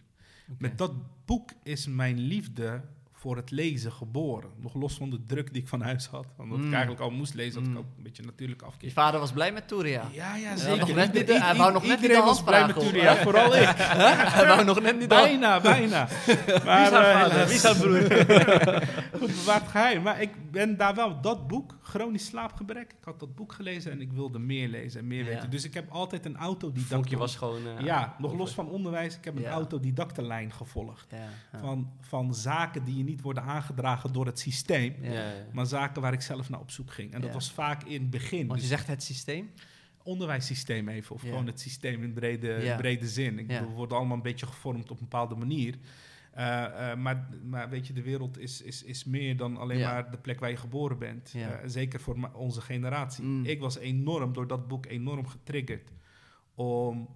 Met dat boek is mijn liefde voor het lezen geboren. Nog los van de druk die ik van huis had. Omdat Mm. ik eigenlijk al moest lezen, had Mm. ik ook een beetje natuurlijk Je afkeer. vader was blij met Touria. Ja, ja, zeker. nog net niet de- I- hij wou nog net niet de was blij met Turia, vooral ik. Hij wou nog net niet. Bijna, bijna. Maar, Wie is haar eh, vader? Wie is haar broer? Goed bewaard geheim. Maar ik ben daar wel, dat boek, Chronisch Slaapgebrek, ik had dat boek gelezen en ik wilde meer lezen en meer Ja. weten. Dus ik heb altijd een autodidact... Vonkje was gewoon... eh, Ja, nog over. los van onderwijs, ik heb een Ja. autodidactenlijn gevolgd. Ja. Van, van zaken die je niet worden aangedragen door het systeem, maar zaken waar ik zelf naar op zoek ging. En dat was vaak in het begin. Want je Dus zegt het systeem. onderwijssysteem even, of gewoon het systeem in brede, brede zin. Ik bedoel, we worden allemaal een beetje gevormd op een bepaalde manier. Eh, eh, maar, maar weet je, de wereld is, is, is meer dan alleen Ja. maar de plek waar je geboren bent. Ja. Eh, zeker voor onze generatie. Mm. Ik was enorm, door dat boek, enorm getriggerd om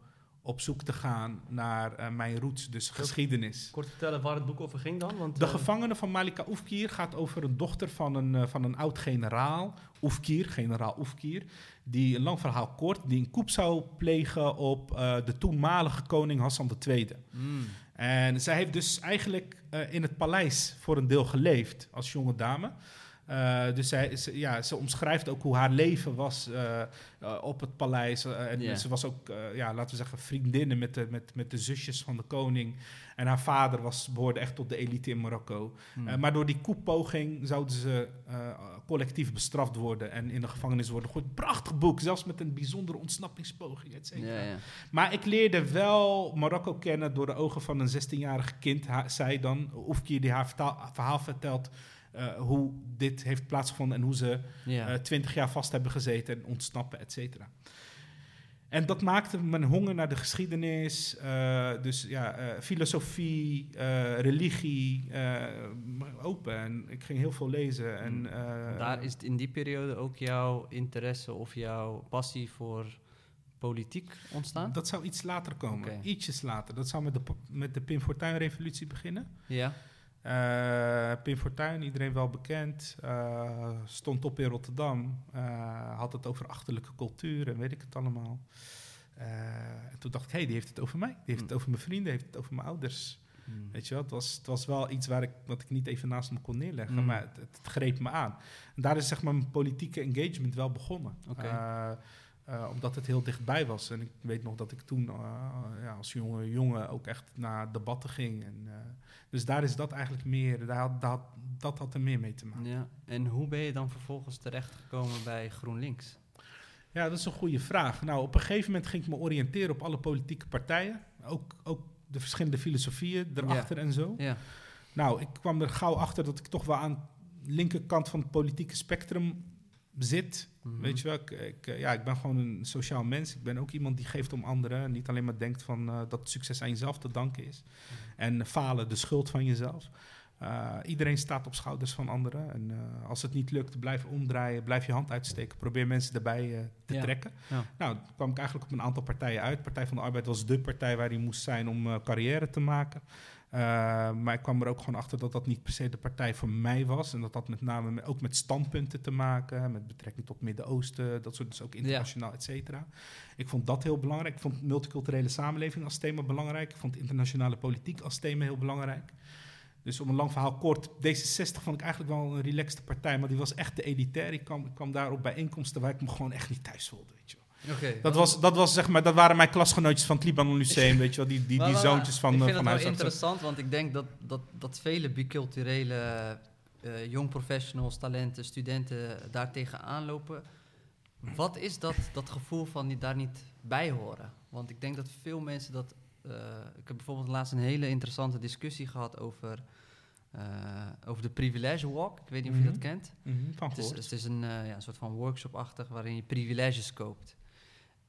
op zoek te gaan naar eh, mijn roots, dus geschiedenis. Kort vertellen waar het boek over ging dan? Want, De gevangene van Malika Oefkir gaat over een dochter van een, van een oud-generaal, Oefkir, generaal Oefkir, die, een lang verhaal kort, die een koep zou plegen op eh, de toenmalige koning Hassan II. Mm. En zij heeft dus eigenlijk eh, in het paleis voor een deel geleefd als jonge dame. Eh, dus zij, ze, ja, ze omschrijft ook hoe haar leven was eh, eh, op het paleis. En ze was ook, ja, laten we zeggen, vriendinnen met de, met, met de zusjes van de koning. En haar vader was, behoorde echt tot de elite in Marokko. Mm. Eh, maar door die koepoging zouden ze collectief bestraft worden en in de gevangenis worden gegooid. Prachtig boek, zelfs met een bijzondere ontsnappingspoging, et cetera. Maar ik leerde wel Marokko kennen door de ogen van een 16-jarig kind. Ha- zij dan, Oefkir, die haar verhaal vertelt eh, hoe dit heeft plaatsgevonden en hoe ze eh, 20 jaar vast hebben gezeten en ontsnappen, et cetera. En dat maakte mijn honger naar de geschiedenis, eh, dus ja, filosofie, religie, open. En ik ging heel veel lezen. En, eh, Daar is in die periode ook jouw interesse of jouw passie voor politiek ontstaan? Dat zou iets later komen, ietsjes later. Dat zou met de, met de Pim Fortuyn-revolutie beginnen. Ja. Eh, Pim Fortuyn, iedereen wel bekend, eh, stond op in Rotterdam, eh, had het over achterlijke cultuur en weet ik het allemaal. En toen dacht ik, hé, hey, die heeft het over mij, die heeft het Mm. over mijn vrienden, heeft het over mijn ouders. Mm. Weet je wel, het was, het was wel iets waar ik, wat ik niet even naast me kon neerleggen, Mm. maar het, het greep me aan. En daar is zeg maar mijn politieke engagement wel begonnen. Omdat het heel dichtbij was. En ik weet nog dat ik toen ja, als jonge jongen ook echt naar debatten ging. En, dus daar is dat eigenlijk meer, daar, had- dat had er meer mee te maken. Ja. En hoe ben je dan vervolgens terechtgekomen bij GroenLinks? Ja, dat is een goede vraag. Nou, op een gegeven moment ging ik me oriënteren op alle politieke partijen. Ook, ook de verschillende filosofieën erachter en zo. Ja. Nou, ik kwam er gauw achter dat ik toch wel aan de linkerkant van het politieke spectrum zit. Mhm. Weet je wel, ik, ik, eh, ja, ik ben gewoon een sociaal mens. Ik ben ook iemand die geeft om anderen. En niet alleen maar denkt van, eh, dat succes aan jezelf te danken is. En falen de schuld van jezelf. Eh, iedereen staat op schouders van anderen. En als het niet lukt, blijf omdraaien. Blijf je hand uitsteken. Probeer mensen erbij te Ja. trekken. Ja. Nou, kwam ik eigenlijk op een aantal partijen uit. Partij van de Arbeid was de partij waar hij moest zijn om carrière te maken. Eh, maar ik kwam er ook gewoon achter dat dat niet per se de partij voor mij was. En dat had met name met- ook met standpunten te maken. Met betrekking tot Midden-Oosten. Dat soort, dus ook internationaal, et cetera. Ik vond dat heel belangrijk. Ik vond multiculturele samenleving als thema belangrijk. Ik vond internationale politiek als thema heel belangrijk. Dus om een lang verhaal kort, D66 vond ik eigenlijk wel een relaxte partij, maar die was echt te elitair. Ik kwam, ik kwam daar op bijeenkomsten waar ik me gewoon echt niet thuis voelde, weet je Dat, was, dat, was, zeg maar, dat waren mijn klasgenootjes van het Libanon Lyceum, weet je wel, die, die, die zoontjes van, Ik eh, vind van het wel interessant, want ik denk dat, dat, dat vele biculturele eh jong professionals, talenten, studenten daar tegenaan lopen. Wat is dat, dat gevoel van die daar niet bij horen? Want ik denk dat veel mensen dat... eh, ik heb bijvoorbeeld laatst een hele interessante discussie gehad over, over de privilege walk. Ik weet niet of je dat kent. Mhm, van Het is, het is een, ja, een soort van workshop-achtig waarin je privileges koopt.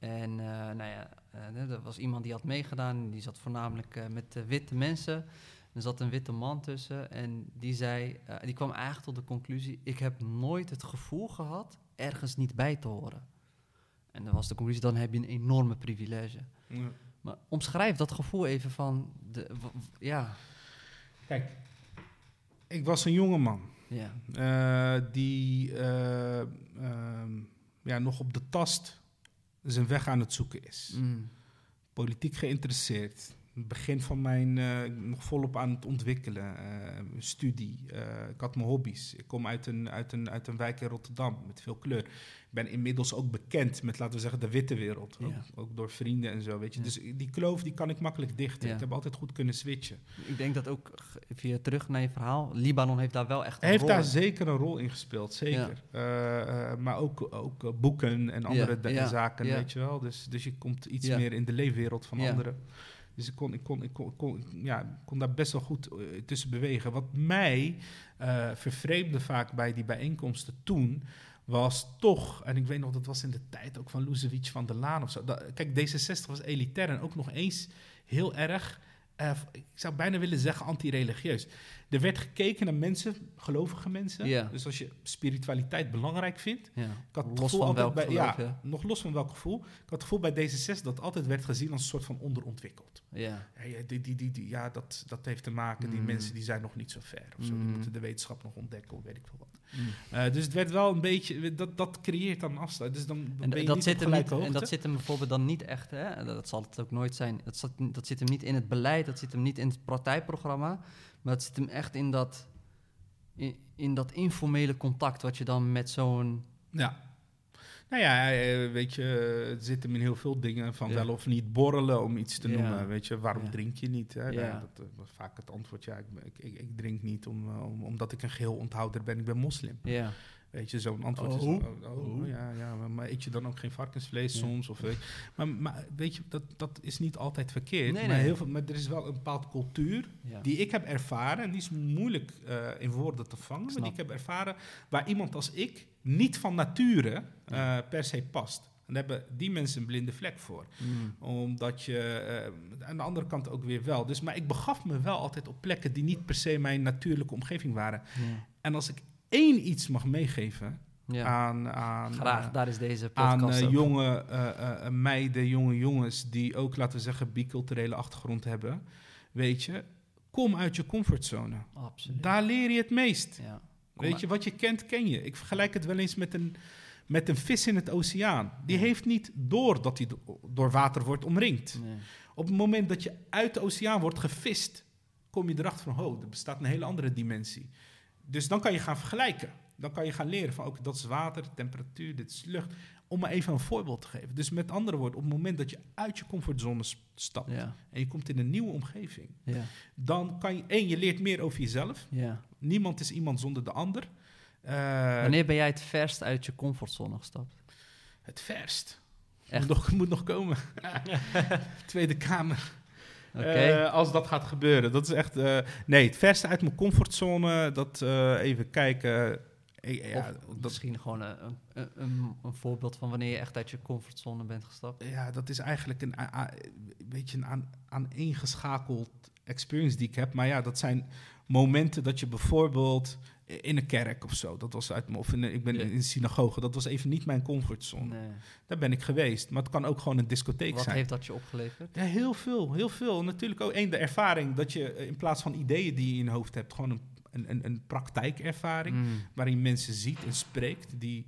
En eh, nou ja, eh, er was iemand die had meegedaan. Die zat voornamelijk eh, met witte mensen. Er zat een witte man tussen. En die zei, eh, die kwam eigenlijk tot de conclusie: ik heb nooit het gevoel gehad ergens niet bij te horen. En dan was de conclusie: dan heb je een enorme privilege. Ja. Maar omschrijf dat gevoel even van, de, w- w- ja, Kijk, ik was een jonge man ja, eh, die eh, ehm, ja, nog op de tast zijn weg aan het zoeken is. mm, Politiek geïnteresseerd. Het begin van mijn, eh, nog volop aan het ontwikkelen. eh, studie. eh, ik had mijn hobby's. Ik kom uit een, uit, een, uit een wijk in Rotterdam met veel kleur. Ik ben inmiddels ook bekend met, laten we zeggen, de witte wereld. Ook, Ja. ook door vrienden en zo, weet je. Ja. Dus die kloof, die kan ik makkelijk dichten. Ja. Ik heb altijd goed kunnen switchen. Ik denk dat ook, even terug naar je verhaal, Libanon heeft daar wel echt een Hij heeft rol daar in. zeker een rol in gespeeld, zeker. Maar ook, ook boeken en andere zaken, weet je wel. Dus, dus je komt iets meer in de leefwereld van Ja. anderen. Dus ik kon, ik, kon, ik, kon, ja, kon daar best wel goed eh, tussen bewegen. Wat mij eh, vervreemde vaak bij die bijeenkomsten toen... was toch, en ik weet nog, dat was in de tijd ook van Luzevic van der Laan of zo. Kijk, D66 was elitair en ook nog eens heel erg... eh, ik zou bijna willen zeggen anti-religieus. Er werd gekeken naar mensen, gelovige mensen. Dus als je spiritualiteit belangrijk vindt. Ik had het Los gevoel van altijd bij, geloof, ja, nog los van welk gevoel. Ik had het gevoel bij D66 dat altijd werd gezien als een soort van onderontwikkeld. Ja. Die, die, die, die- ja dat, dat heeft te maken, die Mm. mensen die zijn nog niet zo ver. Of zo. Die Mm. moeten de wetenschap nog ontdekken, of weet ik veel wat. Mm. Eh, dus het werd wel een beetje, dat, dat creëert dan afstand. Dus dan, En, ben je dat niet zit hem niet, en dat zit hem bijvoorbeeld dan niet echt, hè? dat zal het ook nooit zijn. Dat, zat, dat zit hem niet in het beleid, dat zit hem niet in het partijprogramma, maar dat zit hem echt in dat, in, in dat informele contact wat je dan met zo'n. Ja. Nou ja, eh, weet je, het zit hem in heel veel dingen van wel of niet borrelen, om iets te noemen. Weet je, waarom drink je niet? Hè? Nou dat eh, was vaak het antwoord, ja, ik, ik, ik, ik drink niet om, eh, om, omdat ik een geheel onthouder ben. Ik ben moslim. Ja. Weet je, zo'n antwoord is... Oh. Oh, oh, Oh. ja, ja maar, eet je dan ook geen varkensvlees Ja. soms? Of, weet, maar, maar weet je, dat, dat is niet altijd verkeerd. Nee, maar, nee. Heel veel, maar er is wel een bepaalde cultuur ja. die ik heb ervaren, en die is moeilijk eh, in woorden te vangen, maar die ik heb ervaren waar iemand als ik niet van nature eh, per se past. En daar hebben die mensen een blinde vlek voor. Mm. Omdat je, eh, aan de andere kant ook weer wel. Dus, maar ik begaf me wel altijd op plekken die niet per se mijn natuurlijke omgeving waren. En als ik één iets mag meegeven Ja. aan, aan, Graag, eh, daar is deze aan podcast eh, ook. jonge eh, eh, eh, meiden, jonge jongens die ook, laten we zeggen, biculturele achtergrond hebben. Weet je, kom uit je comfortzone. Absoluut. Daar leer je het meest. ja. Weet je, wat je kent, ken je. Ik vergelijk het wel eens met een, met een vis in het oceaan. Die heeft niet door dat hij do- door water wordt omringd. Nee. Op het moment dat je uit de oceaan wordt gevist, kom je erachter van, oh, er bestaat een hele andere dimensie. Dus dan kan je gaan vergelijken. Dan kan je gaan leren van, oké, dat is water, temperatuur, dit is lucht. Om maar even een voorbeeld te geven. Dus met andere woorden, op het moment dat je uit je comfortzone stapt Ja. en je komt in een nieuwe omgeving, Ja. dan kan je, één, je leert meer over jezelf. Ja. Niemand is iemand zonder de ander. Eh, Wanneer ben jij het verst uit je comfortzone gestapt? Het verst. Echt? Moet nog, moet nog komen. Tweede Kamer. Eh, als dat gaat gebeuren. Dat is echt. eh, nee, het verste uit mijn comfortzone. Dat eh, even kijken. Ja, dat, misschien gewoon een, een, een, een voorbeeld van wanneer je echt uit je comfortzone bent gestapt. ja, dat is eigenlijk een, a- a- weet je, een aan, aaneengeschakeld experience die ik heb. Maar ja, dat zijn momenten dat je bijvoorbeeld in een kerk of zo. Dat was uit mijn, of in, een- ik ben Ja. in een synagoge. Dat was even niet mijn comfortzone. Nee. Daar ben ik geweest. Maar het kan ook gewoon een discotheek Wat zijn. heeft dat je opgeleverd? Ja, heel veel, heel veel. Natuurlijk ook één, de ervaring dat je eh, in plaats van ideeën die je in je hoofd hebt, gewoon een, een, een, een praktijkervaring Mm. waarin mensen ziet en spreekt die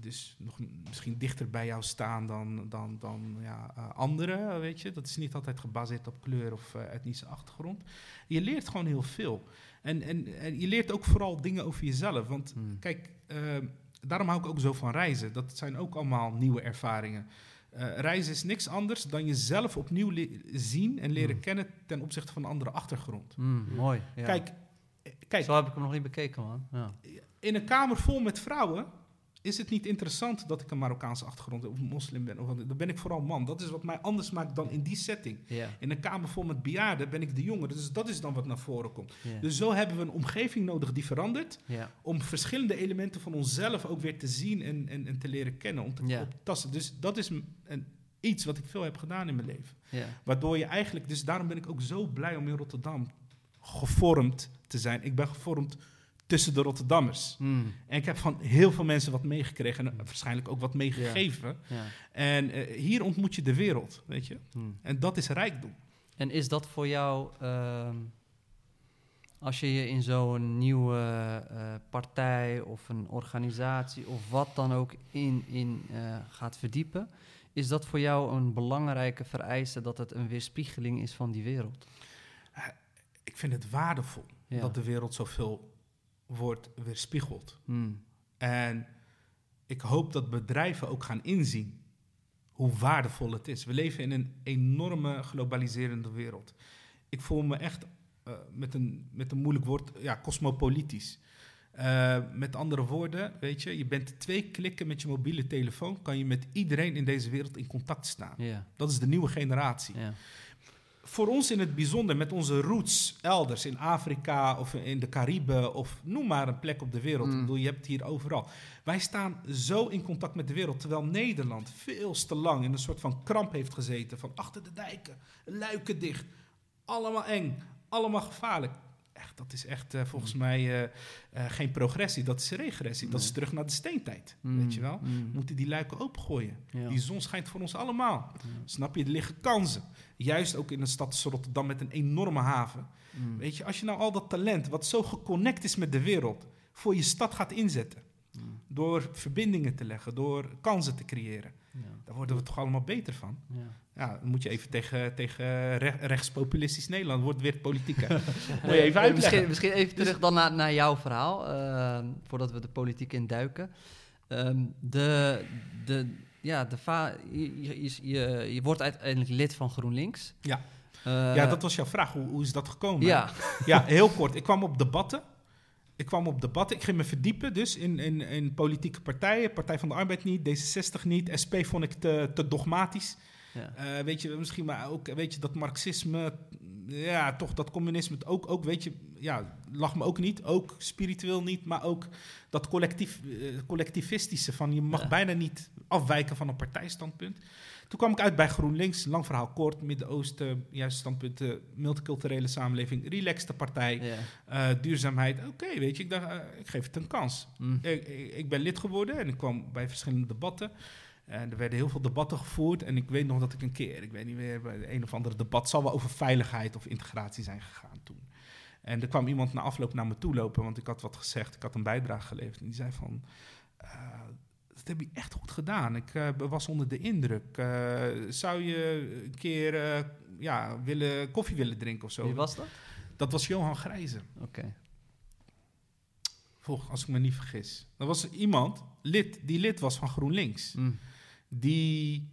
dus nog misschien dichter bij jou staan dan, dan, dan ja, eh, anderen, weet je. Dat is niet altijd gebaseerd op kleur of eh, etnische achtergrond. Je leert gewoon heel veel. En, en, en je leert ook vooral dingen over jezelf. Want Mm. Kijk, eh, daarom hou ik ook zo van reizen. Dat zijn ook allemaal nieuwe ervaringen. Eh, reizen is niks anders dan jezelf opnieuw zien en leren Hmm. kennen ten opzichte van een andere achtergrond. Mm, mooi. Ja. Kijk, kijk Zo heb ik hem nog niet bekeken, man. Ja. in een kamer vol met vrouwen is het niet interessant dat ik een Marokkaanse achtergrond heb of moslim ben. Wat- dan ben ik vooral man. Dat is wat mij anders maakt dan in die setting. In een kamer vol met bejaarden ben ik de jongere. Dus dat is dan wat naar voren komt. Dus zo hebben we een omgeving nodig die verandert. om verschillende elementen van onszelf ook weer te zien en, en, en te leren kennen, om te, op tasten. Dus dat is een, iets wat ik veel heb gedaan in mijn leven. Waardoor je eigenlijk, dus daarom ben ik ook zo blij om in Rotterdam gevormd te zijn. Ik ben gevormd tussen de Rotterdammers. Mm, En ik heb van heel veel mensen wat meegekregen en waarschijnlijk ook wat meegegeven. ja. En eh, hier ontmoet je de wereld, weet je. Mm. En dat is rijkdom. En is dat voor jou, ehm, als je je in zo'n nieuwe eh, partij of een organisatie of wat dan ook in, in eh, gaat verdiepen, is dat voor jou een belangrijke vereiste dat het een weerspiegeling is van die wereld? Ik vind het waardevol Ja. dat de wereld zoveel wordt weerspiegeld. Hmm. En ik hoop dat bedrijven ook gaan inzien hoe waardevol het is. We leven in een enorme globaliserende wereld. Ik voel me echt, eh, met, een, met een moeilijk woord, ja, cosmopolitisch. Eh, met andere woorden, weet je, je bent twee klikken met je mobiele telefoon, kan je met iedereen in deze wereld in contact staan. Dat is de nieuwe generatie ja. Voor ons in het bijzonder, met onze roots elders in Afrika of in de Cariben of noem maar een plek op de wereld. Mm. Ik bedoel, je hebt het hier overal. Wij staan zo in contact met de wereld, terwijl Nederland veel te lang in een soort van kramp heeft gezeten. Van achter de dijken, luiken dicht, allemaal eng, allemaal gevaarlijk. Echt, dat is echt eh, volgens mij eh, eh, geen progressie, dat is regressie. Dat is terug naar de steentijd, Mm, weet je wel. mm. We moeten die luiken opengooien. Ja. Die zon schijnt voor ons allemaal. Snap je? Er liggen kansen. Juist ook in een stad als Rotterdam met een enorme haven. Mm. Weet je, als je nou al dat talent, wat zo geconnect is met de wereld, voor je stad gaat inzetten. Door verbindingen te leggen, door kansen te creëren. Ja. Daar worden we toch allemaal beter van. Ja. Ja, dan moet je even tegen, tegen re- rechtspopulistisch Nederland, wordt weer politiek. moet je even Eh, uitleggen. misschien, misschien even Dus- terug dan naar, naar jouw verhaal, eh, voordat we de politiek induiken. Ehm de, de, ja, de va je, je, je, je wordt uiteindelijk lid van GroenLinks. Ja. Eh, ja, dat was jouw vraag. Hoe, hoe is dat gekomen? Ja, Ja, heel kort. Ik kwam op debatten. Ik kwam op debatten. Ik ging me verdiepen dus in, in, in politieke partijen. Partij van de Arbeid niet, D66 niet. SP vond ik te, te dogmatisch. ja. Eh, weet je, misschien maar ook, weet je, dat marxisme, ja, toch dat communisme, ook, ook, weet je, ja, lag me ook niet. Ook spiritueel niet, maar ook dat collectief, eh, collectivistische van je mag Ja. bijna niet afwijken van een partijstandpunt. Toen kwam ik uit bij GroenLinks, lang verhaal kort, Midden-Oosten, juist standpunten, multiculturele samenleving, relaxte partij, eh, duurzaamheid. Oké, weet je, ik dacht, eh, ik geef het een kans. Mm. Ik, ben lid geworden en ik kwam bij verschillende debatten. En er werden heel veel debatten gevoerd. En ik weet nog dat ik een keer, ik weet niet meer, bij een of andere debat zal wel over veiligheid of integratie zijn gegaan toen. En er kwam iemand na afloop naar me toe lopen, want ik had wat gezegd, ik had een bijdrage geleverd. En die zei van, eh, dat heb je echt goed gedaan. Ik eh, was onder de indruk. Eh, zou je een keer eh, ja, willen, koffie willen drinken of zo? Wie was dat? Dat was Johan Grijze. Oké. Volgens, als ik me niet vergis. Dat was iemand, lid, die lid was van GroenLinks. Mm. Die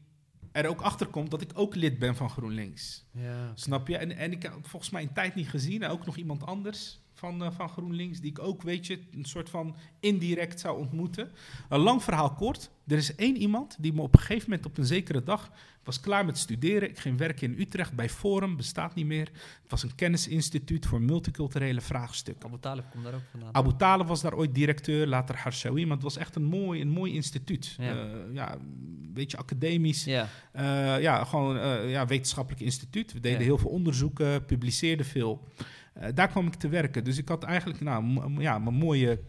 er ook achter komt dat ik ook lid ben van GroenLinks. Ja. Snap je? En, en ik heb volgens mij een tijd niet gezien. En ook nog iemand anders van, eh, van GroenLinks. Die ik ook, weet je, een soort van indirect zou ontmoeten. Een lang verhaal kort. Er is één iemand die me op een gegeven moment op een zekere dag... Was klaar met studeren. Ik ging werken in Utrecht bij Forum. Bestaat niet meer. Het was een kennisinstituut voor multiculturele vraagstukken. Abu Talib komt daar ook vandaan. Abu Talib was daar ooit directeur, later Harshawi. Maar het was echt een mooi, een mooi instituut. Ja. Ja. ja, een beetje academisch. Ja. Eh, ja, gewoon eh ja, wetenschappelijk instituut. We deden Ja. heel veel onderzoeken, publiceerden veel. Eh, daar kwam ik te werken. Dus ik had eigenlijk nou, ja, mijn mooie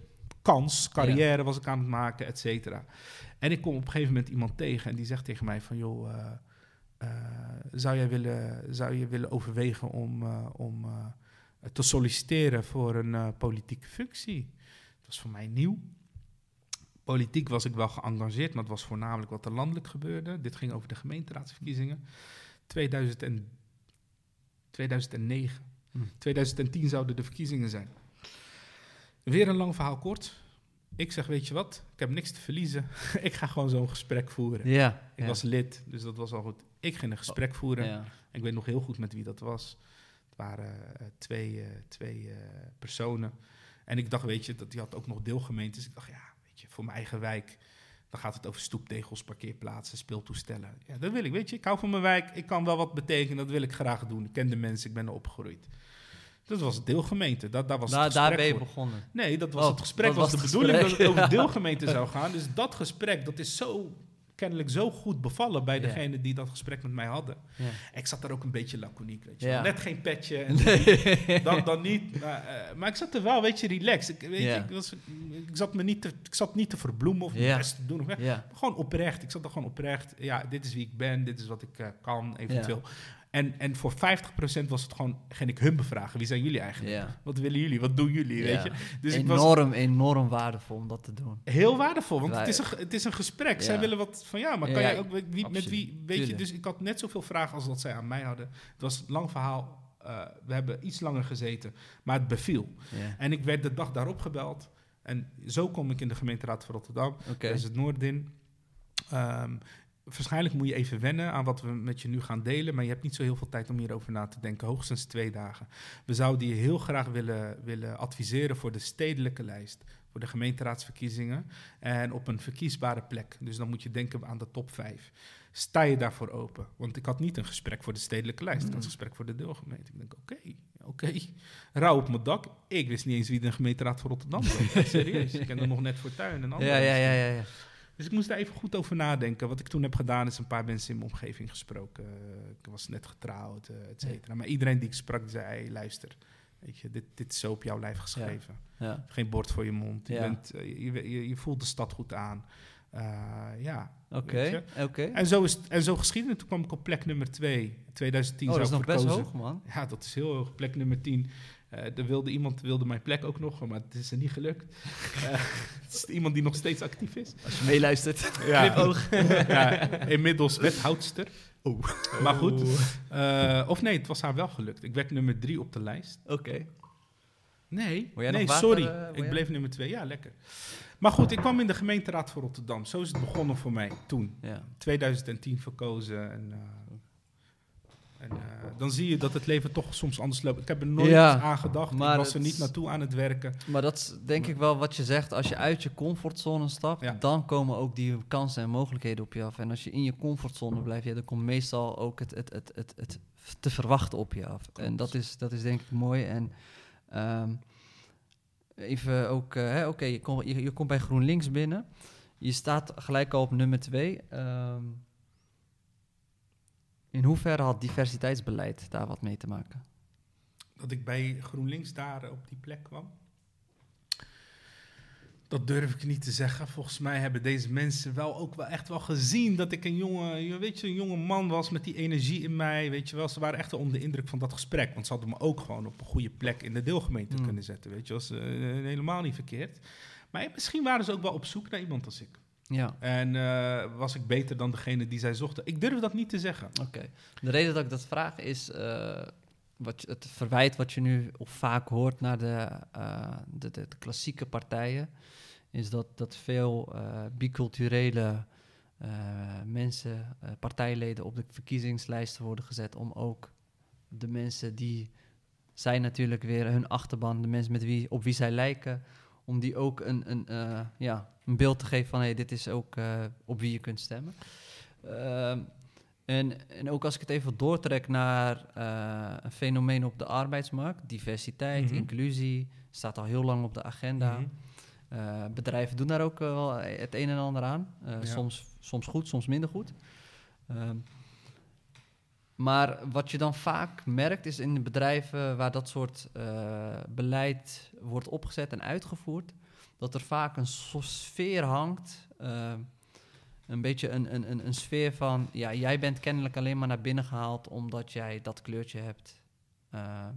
kans, carrière was ik aan het maken, et cetera. En ik kom op een gegeven moment iemand tegen en die zegt tegen mij van... joh, eh, eh, zou, jij willen, zou je willen overwegen om, om te solliciteren voor een politieke functie? Dat was voor mij nieuw. Politiek was ik wel geëngageerd, maar het was voornamelijk wat er landelijk gebeurde. Dit ging over de gemeenteraadsverkiezingen. 2000 en, 2009. Hm. 2010 zouden de verkiezingen zijn. Weer een lang verhaal kort. Ik zeg, weet je wat, ik heb niks te verliezen. ik ga gewoon zo'n gesprek voeren. Ja. Ik ja. was lid, dus dat was al goed. Ik ging een gesprek voeren. Ja. Ik weet nog heel goed met wie dat was. Het waren eh, twee, eh, twee eh, personen. En ik dacht, weet je, dat die had ook nog deelgemeentes. Ik dacht, ja, weet je, voor mijn eigen wijk. Dan gaat het over stoeptegels, parkeerplaatsen, speeltoestellen. Ja, dat wil ik. Weet je, ik hou van mijn wijk. Ik kan wel wat betekenen. Dat wil ik graag doen. Ik ken de mensen. Ik ben er opgegroeid. Dat was het deelgemeente. Dat, daar was het daar ben je voor. begonnen. Nee, dat was Oh, het gesprek. dat was was de bedoeling dat het over deelgemeente zou gaan. Dus dat gesprek, dat is zo kennelijk zo goed bevallen bij degene die dat gesprek met mij hadden. Ik zat daar ook een beetje laconiek, weet je. Net geen petje en Nee. dan, dan niet. Maar, eh, maar ik zat er wel, weet je, relaxed. Ik, weet je, ik, was, ik, zat me niet te, ik zat niet te verbloemen of mijn best te doen. Gewoon oprecht. Ik zat er gewoon oprecht. Ja, dit is wie ik ben. Dit is wat ik eh, kan, eventueel. En, en voor 50% was het gewoon, ging ik hun bevragen. Wie zijn jullie eigenlijk? Wat willen jullie? Wat doen jullie? Weet je? Dus ik was enorm, enorm waardevol om dat te doen. heel waardevol, want het is een, het is een gesprek. Zij willen wat van ja, maar kan jij ook met wie, met absoluut. wie weet je? Dus ik had net zoveel vragen als dat zij aan mij hadden. Het was een lang verhaal. Eh, we hebben iets langer gezeten, maar het beviel. En ik werd de dag daarop gebeld. En zo kom ik in de gemeenteraad van Rotterdam. Oké. Dat is het Noordin. Ehm, waarschijnlijk moet je even wennen aan wat we met je nu gaan delen. Maar je hebt niet zo heel veel tijd om hierover na te denken. Hoogstens twee dagen. We zouden je heel graag willen, willen adviseren voor de stedelijke lijst. Voor de gemeenteraadsverkiezingen. En op een verkiesbare plek. Dus dan moet je denken aan de top vijf. Sta je daarvoor open? Want ik had niet een gesprek voor de stedelijke lijst. Ik had een Mm. gesprek voor de deelgemeente. Ik denk, oké, oké. Rauw op mijn dak. Ik wist niet eens wie de gemeenteraad van Rotterdam was. Serieus. Ik ken er nog net Fortuin en andere. Ja, ja, ja, ja, ja. Dus ik moest daar even goed over nadenken. Wat ik toen heb gedaan is een paar mensen in mijn omgeving gesproken. Uh, ik was net getrouwd, uh, et cetera. Maar iedereen die ik sprak, zei, hey, luister. Weet je, dit, dit is zo op jouw lijf geschreven. Ja. Geen bord voor je mond. Je, bent, uh, je, je, je, voelt de stad goed aan. Uh, ja. Oké, oké. En zo, is, en zo geschiedde het. Toen kwam ik op plek nummer 2. 2010 Oh, dat is nog best hoog, man. Ja, dat is heel hoog. Plek nummer 10. Eh er wilde iemand wilde mijn plek ook nog, maar het is er niet gelukt. Eh, het is iemand die nog steeds actief is. Als je meeluistert. Ja. Ja, inmiddels wethoudster. Oh. Maar goed. eh, of nee, het was haar wel gelukt. Ik werd nummer drie op de lijst. Oké. Nee, nee water, sorry. eh, ik bleef nummer twee. Ja, lekker. Maar goed, ik kwam in de gemeenteraad van Rotterdam. Zo is het begonnen voor mij toen. Ja. 2010 verkozen. En, eh, en eh, dan zie je dat het leven toch soms anders loopt. Ik heb er nooit Ja, aan gedacht. maar ik was er niet naartoe aan het werken. Maar dat is denk ik wel wat je zegt. Als je uit je comfortzone stapt, Ja. dan komen ook die kansen en mogelijkheden op je af. En als je in je comfortzone blijft, ja, dan komt meestal ook het, het, het, het, het te verwachten op je af. En dat is, dat is denk ik mooi. En ehm, even ook, eh, oké, je, kom- je, je komt bij GroenLinks binnen. Je staat gelijk al op nummer twee. Ehm, in hoeverre had diversiteitsbeleid daar wat mee te maken? dat ik bij GroenLinks daar op die plek kwam? Dat durf ik niet te zeggen. Volgens mij hebben deze mensen wel ook wel echt wel gezien dat ik een jonge, je weet je, een jonge man was met die energie in mij. Weet je wel, ze waren echt wel onder de indruk van dat gesprek. Want ze hadden me ook gewoon op een goede plek in de deelgemeente Mm. kunnen zetten. Weet je, was eh, helemaal niet verkeerd. Maar misschien waren ze ook wel op zoek naar iemand als ik. Ja. En eh, was ik beter dan degene die zij zochten? Ik durf dat niet te zeggen. Oké. De reden dat ik dat vraag is eh, wat je, het verwijt wat je nu of vaak hoort naar de, eh, de, de, de klassieke partijen, is dat, dat veel biculturele mensen, partijleden op de verkiezingslijsten worden gezet om ook de mensen die zij natuurlijk weer hun achterban, de mensen met wie, op wie zij lijken, om die ook een, een, eh, ja, een beeld te geven van hey, dit is ook eh, op wie je kunt stemmen. Ehm, en, en ook als ik het even doortrek naar eh, een fenomeen op de arbeidsmarkt, diversiteit, Mhm. inclusie, staat al heel lang op de agenda. Mhm. Bedrijven doen daar ook wel het een en ander aan. Ja. soms, soms goed, soms minder goed. Ehm, maar wat je dan vaak merkt is in bedrijven waar dat soort eh, beleid wordt opgezet en uitgevoerd, dat er vaak een sfeer hangt. eh, een beetje een, een, een, een sfeer van, ja, jij bent kennelijk alleen maar naar binnen gehaald omdat jij dat kleurtje hebt. Eh,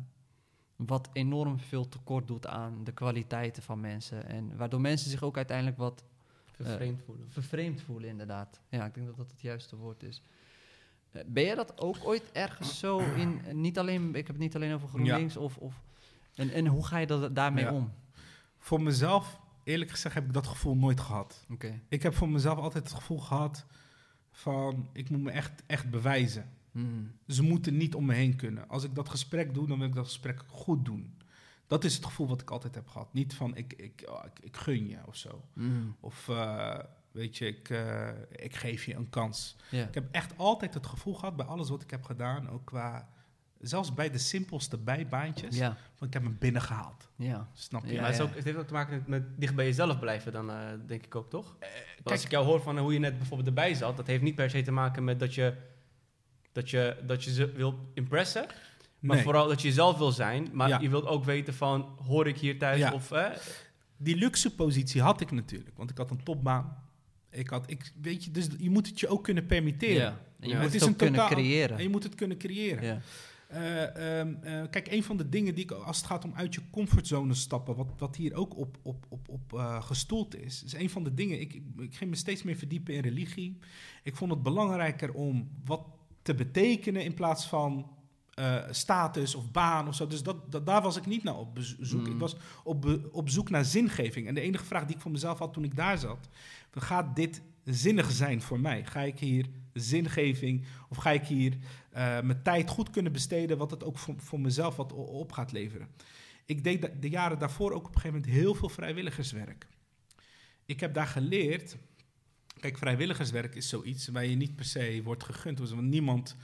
wat enorm veel tekort doet aan de kwaliteiten van mensen. En waardoor mensen zich ook uiteindelijk wat Vervreemd voelen. vervreemd voelen, inderdaad. Ja, ik denk dat dat het juiste woord is. Ben jij dat ook ooit ergens zo in, eh, niet alleen, ik heb het niet alleen over GroenLinks, of, of, en, en hoe ga je dat, daarmee Ja. om? Voor mezelf, eerlijk gezegd, heb ik dat gevoel nooit gehad. Oké. Ik heb voor mezelf altijd het gevoel gehad van ik moet me echt, echt bewijzen. Hmm. Ze moeten niet om me heen kunnen. Als ik dat gesprek doe, dan wil ik dat gesprek goed doen. Dat is het gevoel wat ik altijd heb gehad. Niet van ik, ik, oh, ik, ik gun je of zo. Hmm. Of eh, weet je, ik, eh, ik geef je een kans. Ja. Ik heb echt altijd het gevoel gehad bij alles wat ik heb gedaan, ook qua, zelfs bij de simpelste bijbaantjes, Ja, van ik heb hem binnengehaald. ja. Snap je? Ja, maar het, is ook, het heeft ook te maken met, met dicht bij jezelf blijven dan, eh, denk ik ook, toch? Want kijk- als ik jou hoor van eh, hoe je net bijvoorbeeld erbij zat, dat heeft niet per se te maken met dat je, dat je, dat je ze wil impressen, maar Nee. vooral dat je jezelf wil zijn, maar Ja. je wilt ook weten van, hoor ik hier thuis Ja. of... eh, Die luxe positie had ik natuurlijk, want ik had een topbaan. Ik had, ik, weet je, dus je moet het je ook kunnen permitteren. Ja. En je Ja, moet het het, is ook een kunnen totaal- creëren. En je moet het kunnen creëren. Ja. Eh, ehm, eh, kijk, een van de dingen die ik, als het gaat om uit je comfortzone stappen, wat, wat hier ook op, op, op, op eh, gestoeld is, is een van de dingen. Ik, ik ging me steeds meer verdiepen in religie. Ik vond het belangrijker om wat te betekenen in plaats van eh, status of baan of zo. Dus dat, dat, daar was ik niet naar op zoek. Mm. Ik was op, op zoek naar zingeving. En de enige vraag die ik voor mezelf had toen ik daar zat, gaat dit zinnig zijn voor mij? Ga ik hier zingeving of ga ik hier eh, mijn tijd goed kunnen besteden, wat het ook voor, voor mezelf wat op gaat leveren? Ik deed de jaren daarvoor ook op een gegeven moment heel veel vrijwilligerswerk. Ik heb daar geleerd. Kijk, vrijwilligerswerk is zoiets waar je niet per se wordt gegund. Want niemand.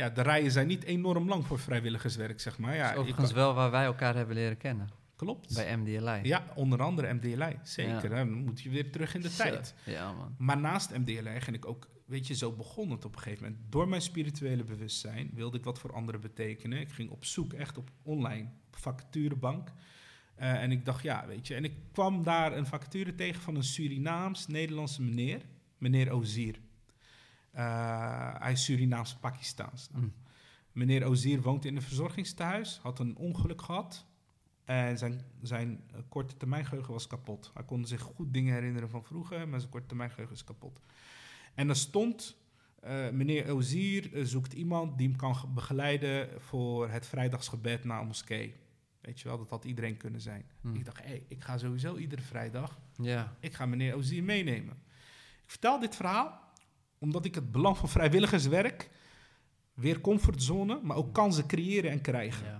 Ja, de rijen zijn niet enorm lang voor vrijwilligerswerk, zeg maar. Ja, dat is overigens kan- wel waar wij elkaar hebben leren kennen. klopt. Bij MDLI. Ja, onder andere MDLI. Zeker. Ja. Dan moet je weer terug in de Zo. tijd. Ja, man. Maar naast MDLI ging ik ook, weet je, zo begon het op een gegeven moment. Door mijn spirituele bewustzijn wilde ik wat voor anderen betekenen. Ik ging op zoek echt op online, vacaturebank. Eh, en ik dacht, ja, weet je. En ik kwam daar een vacature tegen van een Surinaams-Nederlandse meneer, meneer Ozier. Eh, hij is Surinaams-Pakistaans. Nou, Mm. Meneer Ozier woont in een verzorgingstehuis, had een ongeluk gehad. En zijn, zijn eh, korte termijn geheugen was kapot. Hij kon zich goed dingen herinneren van vroeger, maar zijn korte termijn geheugen is kapot. En er stond, eh, meneer Ozier eh, zoekt iemand die hem kan ge- begeleiden voor het vrijdagsgebed na een moskee. Weet je wel, dat had iedereen kunnen zijn. Hm. Ik dacht, hé, hey, ik ga sowieso iedere vrijdag, Ja. ik ga meneer Ozier meenemen. Ik vertel dit verhaal omdat ik het belang van vrijwilligerswerk, weer comfortzone, maar ook kansen creëren en krijgen. ja.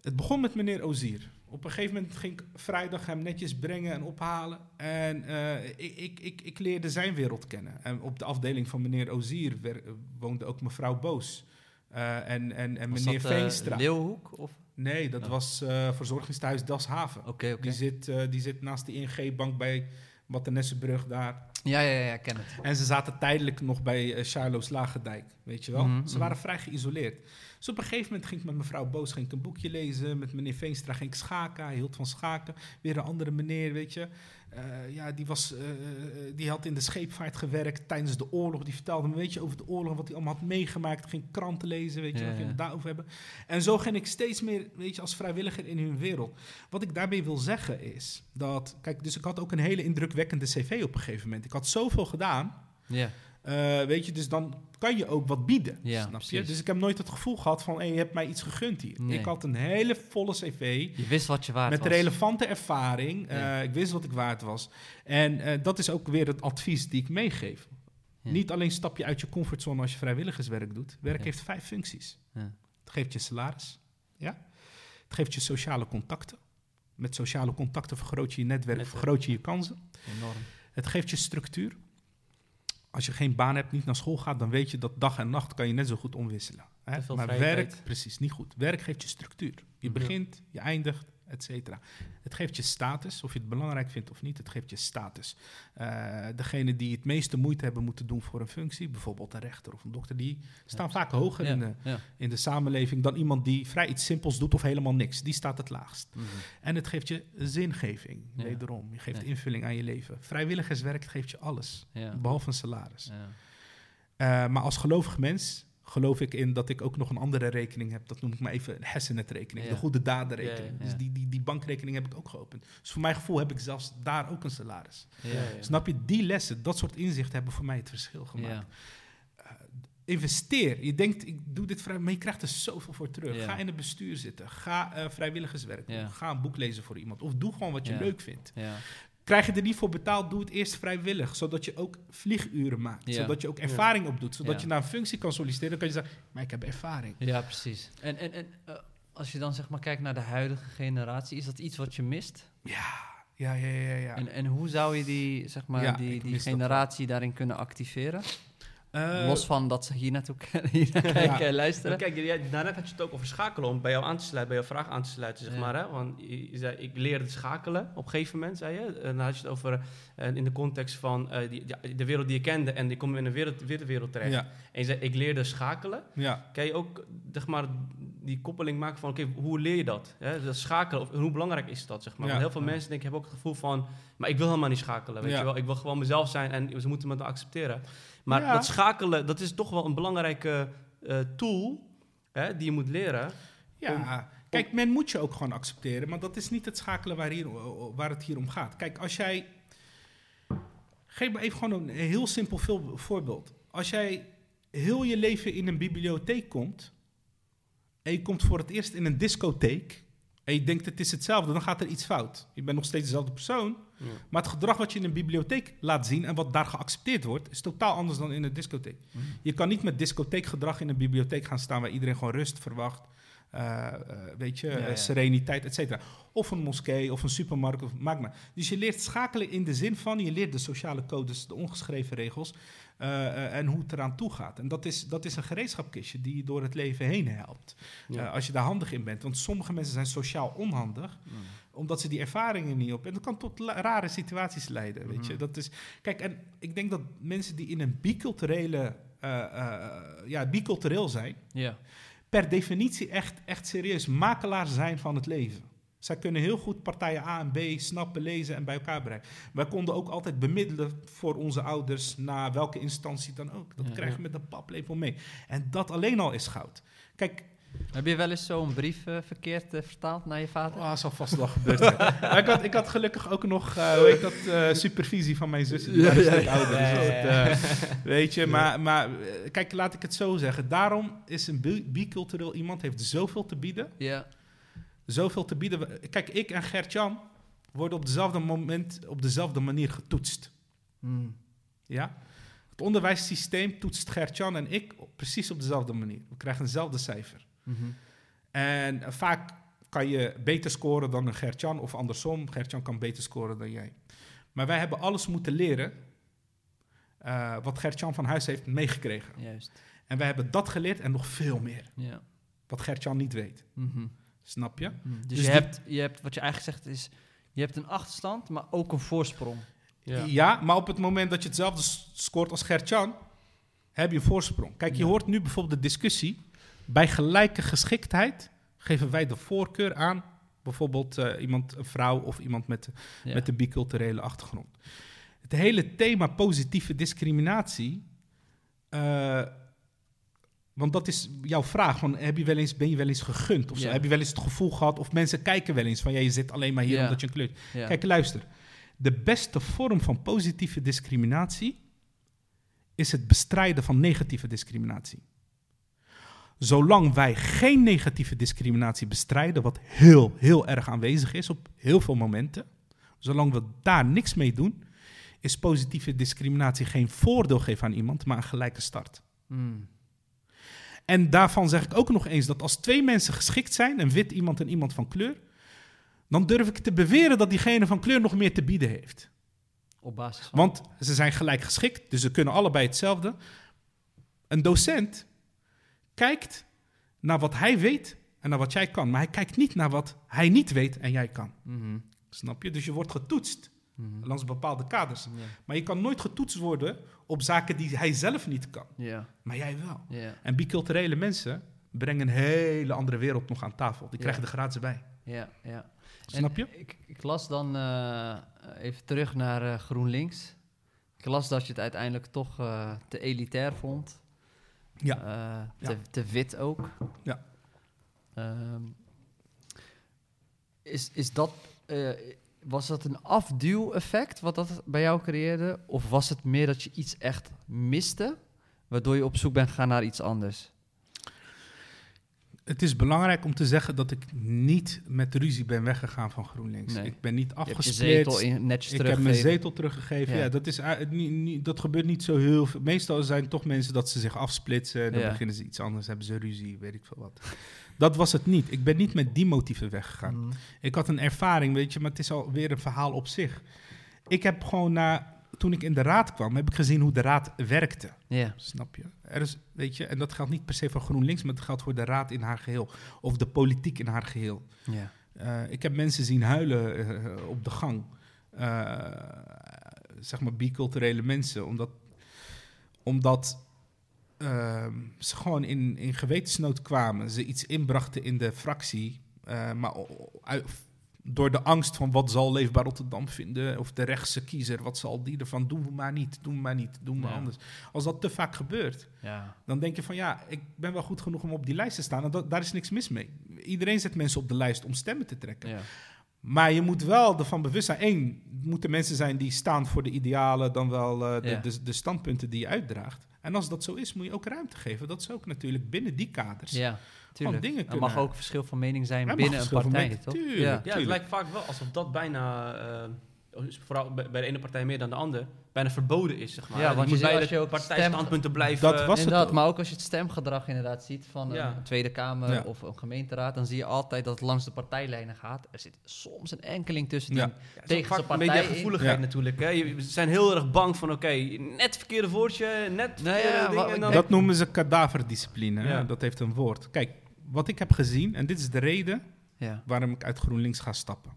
Het begon met meneer Ozier. Op een gegeven moment ging ik vrijdag hem netjes brengen en ophalen. En eh, ik, ik, ik, ik leerde zijn wereld kennen. En op de afdeling van meneer Ozier wer- woonde ook mevrouw Boos. Eh, en, en, en Was meneer dat, eh, Veenstra. Leeuwhoek? Of? nee, dat Oh. was eh verzorgingstehuis Dashaven. Oké, oké. Die, zit, eh, die zit naast de ING-bank bij Mattenessenbrug daar. Ja, ja, ja, ik ken het. En ze zaten tijdelijk nog bij uh, Charlo's Lagendijk, weet je wel. Mhm, Ze mhm. waren vrij geïsoleerd. Dus op een gegeven moment ging ik met mevrouw Boos ging ik een boekje lezen. Met meneer Veenstra ging ik schaken. Hij hield van schaken. Weer een andere meneer, weet je. Eh, ja, die, was, eh, eh, die had in de scheepvaart gewerkt tijdens de oorlog. Die vertelde me een beetje over de oorlog, wat hij allemaal had meegemaakt. Ging kranten lezen, weet je, Ja, wat het daarover hebben. En zo ging ik steeds meer, weet je, als vrijwilliger in hun wereld. Wat ik daarbij wil zeggen is dat, kijk, dus ik had ook een hele indrukwekkende cv op een gegeven moment. Ik had zoveel gedaan. Ja. Eh, weet je, dus dan kan je ook wat bieden. Ja, snap je? Dus ik heb nooit het gevoel gehad van, je hebt mij iets gegund hier. Nee. Ik had een hele volle cv Je wist wat je waard met was. relevante ervaring. Eh, ik wist wat ik waard was. En eh, dat is ook weer het advies die ik meegeef. Ja. Niet alleen stap je uit je comfortzone als je vrijwilligerswerk doet. Werk heeft vijf functies. Ja. Het geeft je salaris. Ja? Het geeft je sociale contacten. Met sociale contacten vergroot je je netwerk, Netwerk. vergroot je je kansen. Enorm. Het geeft je structuur. Als je geen baan hebt, niet naar school gaat, dan weet je dat dag en nacht kan je net zo goed omwisselen. Hè? Maar werk, precies, niet goed. Werk geeft je structuur. Je Mhm. begint, je eindigt, et cetera. Het geeft je status, of je het belangrijk vindt of niet, het geeft je status. Eh degene die het meeste moeite hebben moeten doen voor een functie, bijvoorbeeld een rechter of een dokter, die staan vaak hoger in, de, Ja. in de samenleving dan iemand die vrij iets simpels doet of helemaal niks. Die staat het laagst. Mhm. En het geeft je zingeving, wederom. Je geeft invulling aan je leven. Vrijwilligerswerk geeft je alles, behalve een salaris. Ja. Eh, maar als gelovig mens geloof ik in dat ik ook nog een andere rekening heb. Dat noem ik maar even een hersenetrekening, Ja. de goede dadenrekening. Ja, ja. Dus die, die, die bankrekening heb ik ook geopend. Dus voor mijn gevoel heb ik zelfs daar ook een salaris. Snap je? Die lessen, dat soort inzichten hebben voor mij het verschil gemaakt. Ja. Investeer. Je denkt, ik doe dit vrij, maar je krijgt er zoveel voor terug. Ga in het bestuur zitten. Ga eh, vrijwilligerswerk doen. Ga een boek lezen voor iemand. Of doe gewoon wat je leuk vindt. Krijg je er niet voor betaald, doe het eerst vrijwillig. Zodat je ook vlieguren maakt. Ja. Zodat je ook ervaring opdoet. Zodat Ja. je naar een functie kan solliciteren. Dan kan je zeggen, maar ik heb ervaring. Ja, precies. En, en, en eh, als je dan zeg maar kijkt naar de huidige generatie, is dat iets wat je mist? Ja, ja, ja, ja. ja. En, en hoe zou je die, zeg maar, Ja, die, die generatie daarin kunnen activeren? Eh, Los van dat ze hier naartoe hier kijken en luisteren. Kijk, jij, daarnet had je het ook over schakelen, om bij jou aan te sluiten, bij jouw vraag aan te sluiten, zeg Ja. maar. Hè? Want je, zei, ik leerde schakelen op een gegeven moment, zei je. En dan had je het over, eh, in de context van eh, die, ja, de wereld die je kende en die komt in een wereld, weer de wereld terecht. ja, En je zei, ik leerde schakelen. ja. Kan je ook, zeg maar, die koppeling maken van, oké, hoe leer je dat? Hè? Dat schakelen, of hoe belangrijk is dat, zeg maar? Ja. Want heel veel Ja. mensen denken, hebben ook het gevoel van, maar ik wil helemaal niet schakelen, weet Ja. je wel? Ik wil gewoon mezelf zijn en ze moeten me dan accepteren. Maar Ja. dat schakelen, dat is toch wel een belangrijke eh, tool hè, die je moet leren. Ja, kijk, men moet je ook gewoon accepteren, maar dat is niet het schakelen waar, hier, waar het hier om gaat. Kijk, als jij. Geef me even gewoon een heel simpel voorbeeld. Als jij heel je leven in een bibliotheek komt. en je komt voor het eerst in een discotheek. en je denkt het is hetzelfde, dan gaat er iets fout. Je bent nog steeds dezelfde persoon. Ja. Maar het gedrag wat je in een bibliotheek laat zien en wat daar geaccepteerd wordt, is totaal anders dan in een discotheek. Je kan niet met discotheekgedrag in een bibliotheek gaan staan waar iedereen gewoon rust verwacht. eh, eh, weet je, Ja, eh, ja. sereniteit, et cetera. Of een moskee of een supermarkt, of, maak maar. Dus je leert schakelen in de zin van, je leert de sociale codes, de ongeschreven regels en hoe het eraan toe gaat. En dat is, dat is een gereedschapkistje die je door het leven heen helpt. Ja. Als je daar handig in bent. Want sommige mensen zijn sociaal onhandig omdat ze die ervaringen niet op. En dat kan tot rare situaties leiden. Weet je? Mhm. Dat is, kijk, en ik denk dat mensen die in een biculturele, eh, eh, ja, bicultureel zijn, per definitie echt, echt serieus makelaars zijn van het leven. Zij kunnen heel goed partijen A en B snappen, lezen en bij elkaar brengen. Wij konden ook altijd bemiddelen voor onze ouders, naar welke instantie dan ook. Dat Ja, krijgen we ja. met een paplepel mee. En dat alleen al is goud. Kijk, Heb je wel eens zo'n brief eh, verkeerd eh, vertaald naar je vader? Oh, zal vast wel gebeurd zijn. Ik, had, ik had gelukkig ook nog, eh, hoe heet dat, eh, supervisie van mijn zussen. Die Ja, ja, ouder. dus dat, eh, weet je, maar, maar kijk, laat ik het zo zeggen. Daarom is een bi- bicultureel iemand heeft zoveel te bieden. Ja. Zoveel te bieden. Kijk, ik en Gert-Jan worden op dezelfde moment, op dezelfde manier getoetst. Mm. Ja? Het onderwijssysteem toetst Gert-Jan en ik op, precies op dezelfde manier. We krijgen eenzelfde cijfer. Mhm. En eh, vaak kan je beter scoren dan een Gertjan of andersom. Gertjan kan beter scoren dan jij. Maar wij hebben alles moeten leren eh, wat Gertjan van huis heeft meegekregen. Juist. En wij hebben dat geleerd en nog veel meer. Ja. Wat Gertjan niet weet. Mhm. Snap je? Mm. Dus, Dus je, die- hebt, je hebt, wat je eigenlijk zegt is, je hebt een achterstand, maar ook een voorsprong. Ja. Ja. maar op het moment dat je hetzelfde scoort als Gertjan, heb je een voorsprong. Kijk, je Ja. hoort nu bijvoorbeeld de discussie. Bij gelijke geschiktheid geven wij de voorkeur aan bijvoorbeeld eh, iemand, een vrouw of iemand met Ja. met een biculturele achtergrond. Het hele thema positieve discriminatie. eh, want dat is jouw vraag. Van, heb je wel eens, ben je wel eens gegund? Of zo? Ja. Heb je wel eens het gevoel gehad? Of mensen kijken wel eens van... Ja, je zit alleen maar hier Ja. omdat je een kleur... Kijk, luister. De beste vorm van positieve discriminatie... is het bestrijden van negatieve discriminatie. Zolang wij geen negatieve discriminatie bestrijden... wat heel, heel erg aanwezig is op heel veel momenten... zolang we daar niks mee doen... is positieve discriminatie geen voordeel geven aan iemand... maar een gelijke start. Mm. En daarvan zeg ik ook nog eens dat als twee mensen geschikt zijn, een wit iemand en iemand van kleur, dan durf ik te beweren dat diegene van kleur nog meer te bieden heeft. Op basis van... Want ze zijn gelijk geschikt, dus ze kunnen allebei hetzelfde. Een docent kijkt naar wat hij weet en naar wat jij kan, maar hij kijkt niet naar wat hij niet weet en jij kan. Mhm. Snap je? Dus je wordt getoetst Mhm. langs bepaalde kaders. Maar je kan nooit getoetst worden op zaken die hij zelf niet kan, maar jij wel. Ja. En biculturele mensen brengen een hele andere wereld nog aan tafel. Die krijgen er gratis bij. Ja. Ja. Snap je? Ik, ik las dan eh, even terug naar eh, GroenLinks. Ik las dat je het uiteindelijk toch eh, te elitair vond. Ja. Eh, te, Ja. te wit ook. Ja. Ehm, is, is dat, eh, was dat een afduw-effect wat dat bij jou creëerde? Of was het meer dat je iets echt miste, waardoor je op zoek bent gegaan naar iets anders? Het is belangrijk om te zeggen dat ik niet met ruzie ben weggegaan van GroenLinks. Nee. Ik ben niet afgesplitst. Ik heb mijn zetel teruggegeven. Ja. Ja. dat, is, uh, dat gebeurt niet zo heel veel. Meestal zijn toch mensen dat ze zich afsplitsen. Dan Ja. beginnen ze iets anders, hebben ze ruzie, weet ik veel wat. Dat was het niet. Ik ben niet met die motieven weggegaan. Mhm. Ik had een ervaring, weet je, maar het is alweer een verhaal op zich. Ik heb gewoon na, toen ik in de raad kwam, heb ik gezien hoe de raad werkte. Ja. Snap je? Er is, weet je? En dat geldt niet per se voor GroenLinks, maar het geldt voor de raad in haar geheel. Of de politiek in haar geheel. Ja. Eh, ik heb mensen zien huilen eh, op de gang. Eh, zeg maar biculturele mensen. Omdat, omdat ehm, ze gewoon in, in gewetensnood kwamen. Ze iets inbrachten in de fractie. maar door de angst van wat zal Leefbaar Rotterdam vinden, of de rechtse kiezer, wat zal die ervan, doen we maar niet, doen we maar niet, doen Ja. anders. Als dat te vaak gebeurt, Ja. dan denk je van ja, ik ben wel goed genoeg om op die lijst te staan en dat, daar is niks mis mee. Iedereen zet mensen op de lijst om stemmen te trekken. Ja. Maar je moet wel ervan bewust zijn. Eén, het moeten mensen zijn die staan voor de idealen, dan wel eh, de, de standpunten die je uitdraagt. En als dat zo is, moet je ook ruimte geven. Dat is ook natuurlijk binnen die kaders. Ja, tuurlijk. dingen er mag ook verschil van mening zijn Er binnen een van partij, mening- toch? tuurlijk. Ja. Ja, het lijkt vaak wel alsof dat bijna, eh, vooral bij bij de ene partij meer dan de andere, bijna verboden is, zeg maar. Ja, Je want moet je bij als je ook partijstandpunten blijven. Dat was het Inderdaad, ook. maar ook als je het stemgedrag inderdaad ziet van Ja. een Tweede Kamer Ja. of een gemeenteraad, dan zie je altijd dat het langs de partijlijnen gaat. Er zit soms een enkeling tussen Ja. die Ja, tegen partij in. Ja. natuurlijk. Hè. Je- We zijn heel erg bang van, oké, net verkeerde woordje, net Nou verkeerde ja, ding, wat en ik dan... Dat noemen ze kadaverdiscipline. Dat heeft een woord. Kijk, wat ik heb gezien, en dit is de reden Ja. waarom ik uit GroenLinks ga stappen.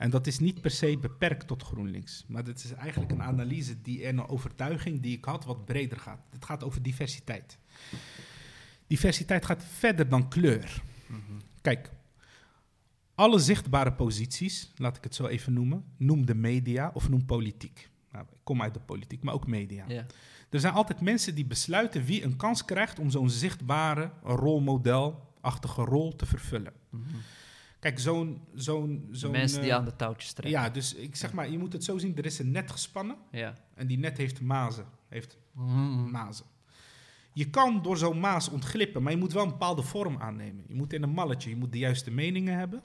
En dat is niet per se beperkt tot GroenLinks. Maar dit is eigenlijk een analyse die, en een overtuiging die ik had wat breder gaat. Het gaat over diversiteit. Diversiteit gaat verder dan kleur. Kijk, alle zichtbare posities, laat ik het zo even noemen, noem de media of noem politiek. Nou, ik kom uit de politiek, maar ook media. Er zijn altijd mensen die besluiten wie een kans krijgt om zo'n zichtbare rolmodelachtige rol te vervullen. Mhm. Kijk, zo'n... zo'n mensen die eh, aan de touwtjes trekken. Ja, dus ik zeg maar, je moet het zo zien, er is een net gespannen Ja. en die net heeft mazen. Heeft Mhm. mazen. Je kan door zo'n maas ontglippen, maar je moet wel een bepaalde vorm aannemen. Je moet in een malletje, je moet de juiste meningen hebben.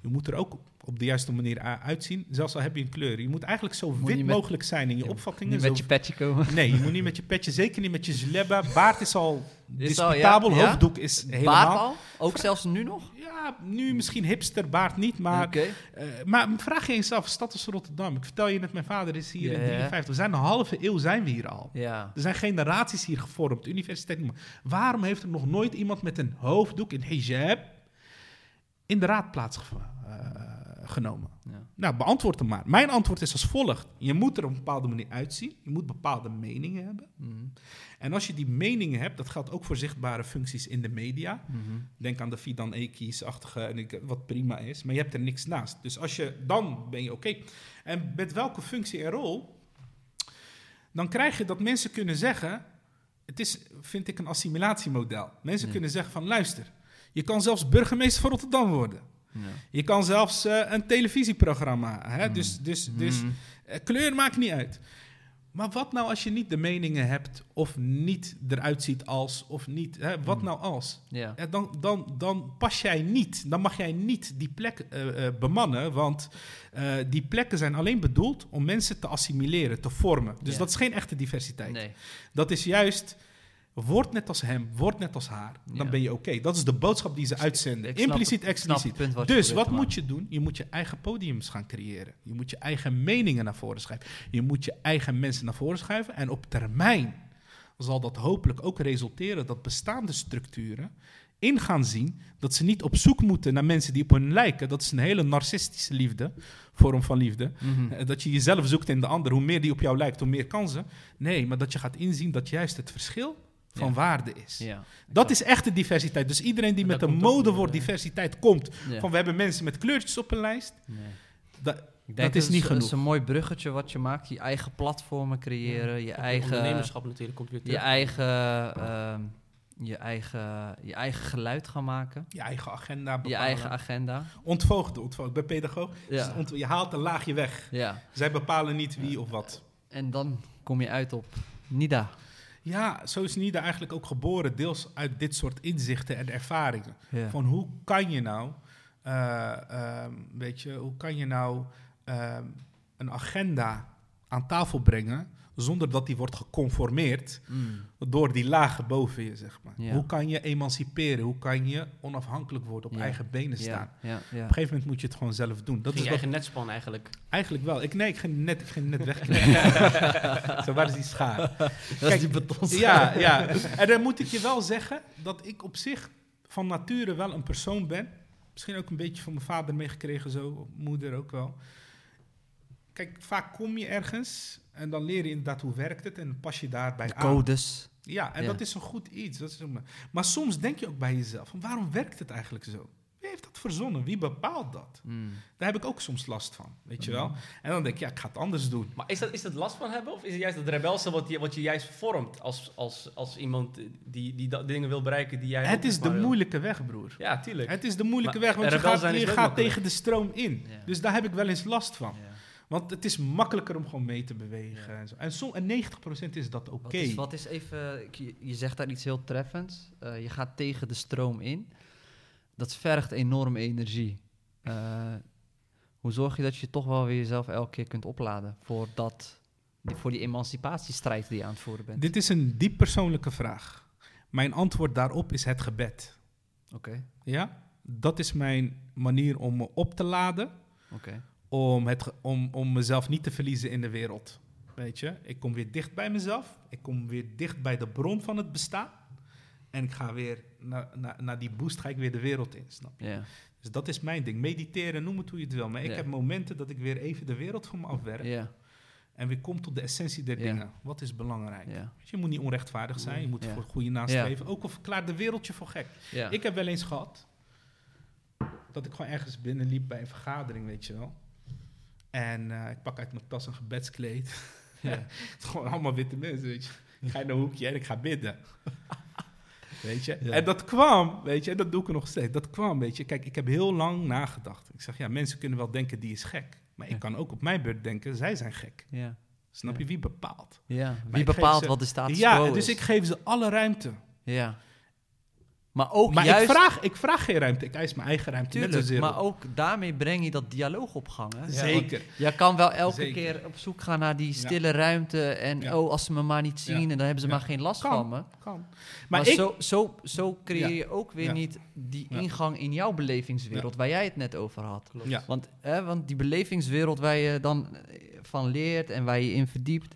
Je moet er ook op de juiste manier uitzien, zelfs al heb je een kleur. Je moet eigenlijk zo Moet wit mogelijk zijn in je Ja, opvattingen. Niet met je petje komen. Nee, je moet niet met je petje, zeker niet met je zlebba. Baard is al Is al, ja, hoofddoek is helemaal... Baard al? Ook zelfs nu nog? Ja, nu misschien hipster, baard niet, maar... Oké. eh, maar vraag je eens af, stad als Rotterdam. Ik vertel je net, mijn vader is hier in ja. 53. We zijn een halve eeuw zijn we hier al. Ja. Er zijn generaties hier gevormd, universiteit. Waarom heeft er nog nooit iemand met een hoofddoek, een hijab, in de raad plaatsgenomen? ja. Nou, beantwoord hem maar. Mijn antwoord is als volgt. Je moet er op een bepaalde manier uitzien. Je moet bepaalde meningen hebben. Mhm. En als je die meningen hebt, dat geldt ook voor zichtbare functies in de media. Mhm. Denk aan de Fidan Ekies-achtige, wat prima is. Maar je hebt er niks naast. Dus als je, dan ben je oké. En met welke functie en rol, dan krijg je dat mensen kunnen zeggen... Het is, vind ik, een assimilatiemodel. Mensen kunnen zeggen van, luister... Je kan zelfs burgemeester van Rotterdam worden. Ja. Je kan zelfs eh, een televisieprogramma. Hè? Mm. Dus, dus, dus Mhm. eh, kleur maakt niet uit. Maar wat nou als je niet de meningen hebt, of niet eruit ziet als, of niet, hè, wat Mm. nou als? Ja. Ja, dan, dan, dan pas jij niet, dan mag jij niet die plek eh, eh, bemannen, want eh, die plekken zijn alleen bedoeld om mensen te assimileren, te vormen. Dus Ja. dat is geen echte diversiteit. Nee. Dat is juist, word net als hem, word net als haar, dan Ja. ben je oké. Dat is de boodschap die ze uitzenden, impliciet, expliciet. wat Dus wat moet je doen? Je moet je eigen podiums gaan creëren. Je moet je eigen meningen naar voren schuiven. Je moet je eigen mensen naar voren schuiven. En op termijn zal dat hopelijk ook resulteren dat bestaande structuren in gaan zien dat ze niet op zoek moeten naar mensen die op hun lijken. Dat is een hele narcistische liefde, vorm van liefde. Mhm. Eh, Dat je jezelf zoekt in de ander. Hoe meer die op jou lijkt, hoe meer kansen. Nee, maar dat je gaat inzien dat juist het verschil van Ja. waarde is. Ja. Dat is echte diversiteit. Dus iedereen die met dat een modewoord eh, diversiteit komt, Ja. van we hebben mensen met kleurtjes op een lijst, Nee. dat, Ik denk Dat is niet Dat genoeg. is een mooi bruggetje wat je maakt. Je eigen platformen creëren. Je eigen... Ondernemerschap natuurlijk komt weer Je eigen... ehm, je eigen, je eigen geluid gaan maken. je eigen agenda bepalen. Je eigen agenda. Ontvoogde, ontvoogd. Bij pedagoog, Ja. dus ont- je haalt een laagje weg. ja. Zij bepalen niet wie of wat. En dan kom je uit op NIDA. Ja, zo is Nida eigenlijk ook geboren, deels uit dit soort inzichten en ervaringen. Van hoe kan je nou, eh, ehm, weet je, hoe kan je nou ehm, een agenda aan tafel brengen zonder dat die wordt geconformeerd Mm. door die lagen boven je, zeg maar. Ja. Hoe kan je emanciperen? Hoe kan je onafhankelijk worden, op Ja. eigen benen staan? Ja, ja, ja. Op een gegeven moment moet je het gewoon zelf doen. Dat is je eigen netspan eigenlijk. eigenlijk wel. Ik, nee, ik ging net, ik ging net weg. Zo, waar is die schaar? Dat Kijk, is die beton. Ja, ja. En dan moet ik je wel zeggen dat ik op zich van nature wel een persoon ben. Misschien ook een beetje van mijn vader meegekregen, zo, moeder ook wel. Kijk, vaak kom je ergens en dan leer je inderdaad hoe werkt het en pas je daarbij De aan. codes. Ja, en Ja. dat is een goed iets. Dat is een, maar soms denk je ook bij jezelf, van waarom werkt het eigenlijk zo? Wie heeft dat verzonnen? Wie bepaalt dat? Mm. Daar heb ik ook soms last van, weet je Mhm. wel? En dan denk ik, ja, ik ga het anders doen. Maar is dat, is dat last van hebben? Of is het juist het rebelse wat je, wat je juist vormt als, als, als iemand die, die dat dingen wil bereiken die jij Het is de wil? moeilijke weg, broer. Ja, tuurlijk. Het is de moeilijke Maar weg, want je rebel gaat, zijn is je gaat tegen de stroom in. Ja. Dus daar heb ik wel eens last van. Ja. Want het is makkelijker om gewoon mee te bewegen. En, zo. en, som, en 90% is dat oké. Wat, is, wat is even, je, zegt daar iets heel treffends. Eh, je gaat tegen de stroom in. Dat vergt enorm energie. Eh, hoe zorg je dat je toch wel weer jezelf elke keer kunt opladen voor, dat, voor die emancipatiestrijd die je aan het voeren bent? Dit is een diep persoonlijke vraag. Mijn antwoord daarop is het gebed. Oké, Ja? Dat is mijn manier om me op te laden. oké. Om, het, om, om mezelf niet te verliezen in de wereld. Weet je? Ik kom weer dicht bij mezelf. Ik kom weer dicht bij de bron van het bestaan. En ik ga weer naar, naar, naar die boost ga ik weer de wereld in. Snap je? Dus dat is mijn ding. Mediteren, noem het hoe je het wil. Maar ik heb momenten dat ik weer even de wereld van me afwerk. ja, En weer kom tot de essentie der dingen. Wat is belangrijk? Je moet niet onrechtvaardig zijn. Je moet voor goede nastreven. Ook al verklaart de wereld je voor gek. Ik heb wel eens gehad dat ik gewoon ergens binnenliep bij een vergadering, weet je wel. En eh, ik pak uit mijn tas een gebedskleed. Ja. Het is gewoon allemaal witte mensen, weet je. Ik ga in een hoekje en ik ga bidden. Weet je? Ja. En dat kwam, weet je, en dat doe ik nog steeds. Dat kwam, weet je. Kijk, ik heb heel lang nagedacht. Ik zeg, ja, mensen kunnen wel denken, die is gek. Maar ik Ja. kan ook op mijn beurt denken, zij zijn gek. ja. Snap Ja. je wie bepaalt? ja. Wie bepaalt ze- wat de status ja, quo dus is? ik geef ze alle ruimte. Ja. Maar ook maar juist... ik, vraag, ik vraag geen ruimte. Ik eis mijn eigen ruimte. Tuurlijk, maar ook daarmee breng je dat dialoog op gang. Hè? Zeker. Je kan wel elke Zeker. keer op zoek gaan naar die stille ruimte. En Ja. oh, als ze me maar niet zien, Ja. en dan hebben ze Ja. maar geen last Kan. van me. Kan. Maar, Maar, ik, zo, zo, zo creëer Ja. je ook weer Ja. niet die Ja. ingang in jouw belevingswereld, waar jij het net over had. Ja. Want, hè, want die belevingswereld waar je dan van leert en waar je in verdiept.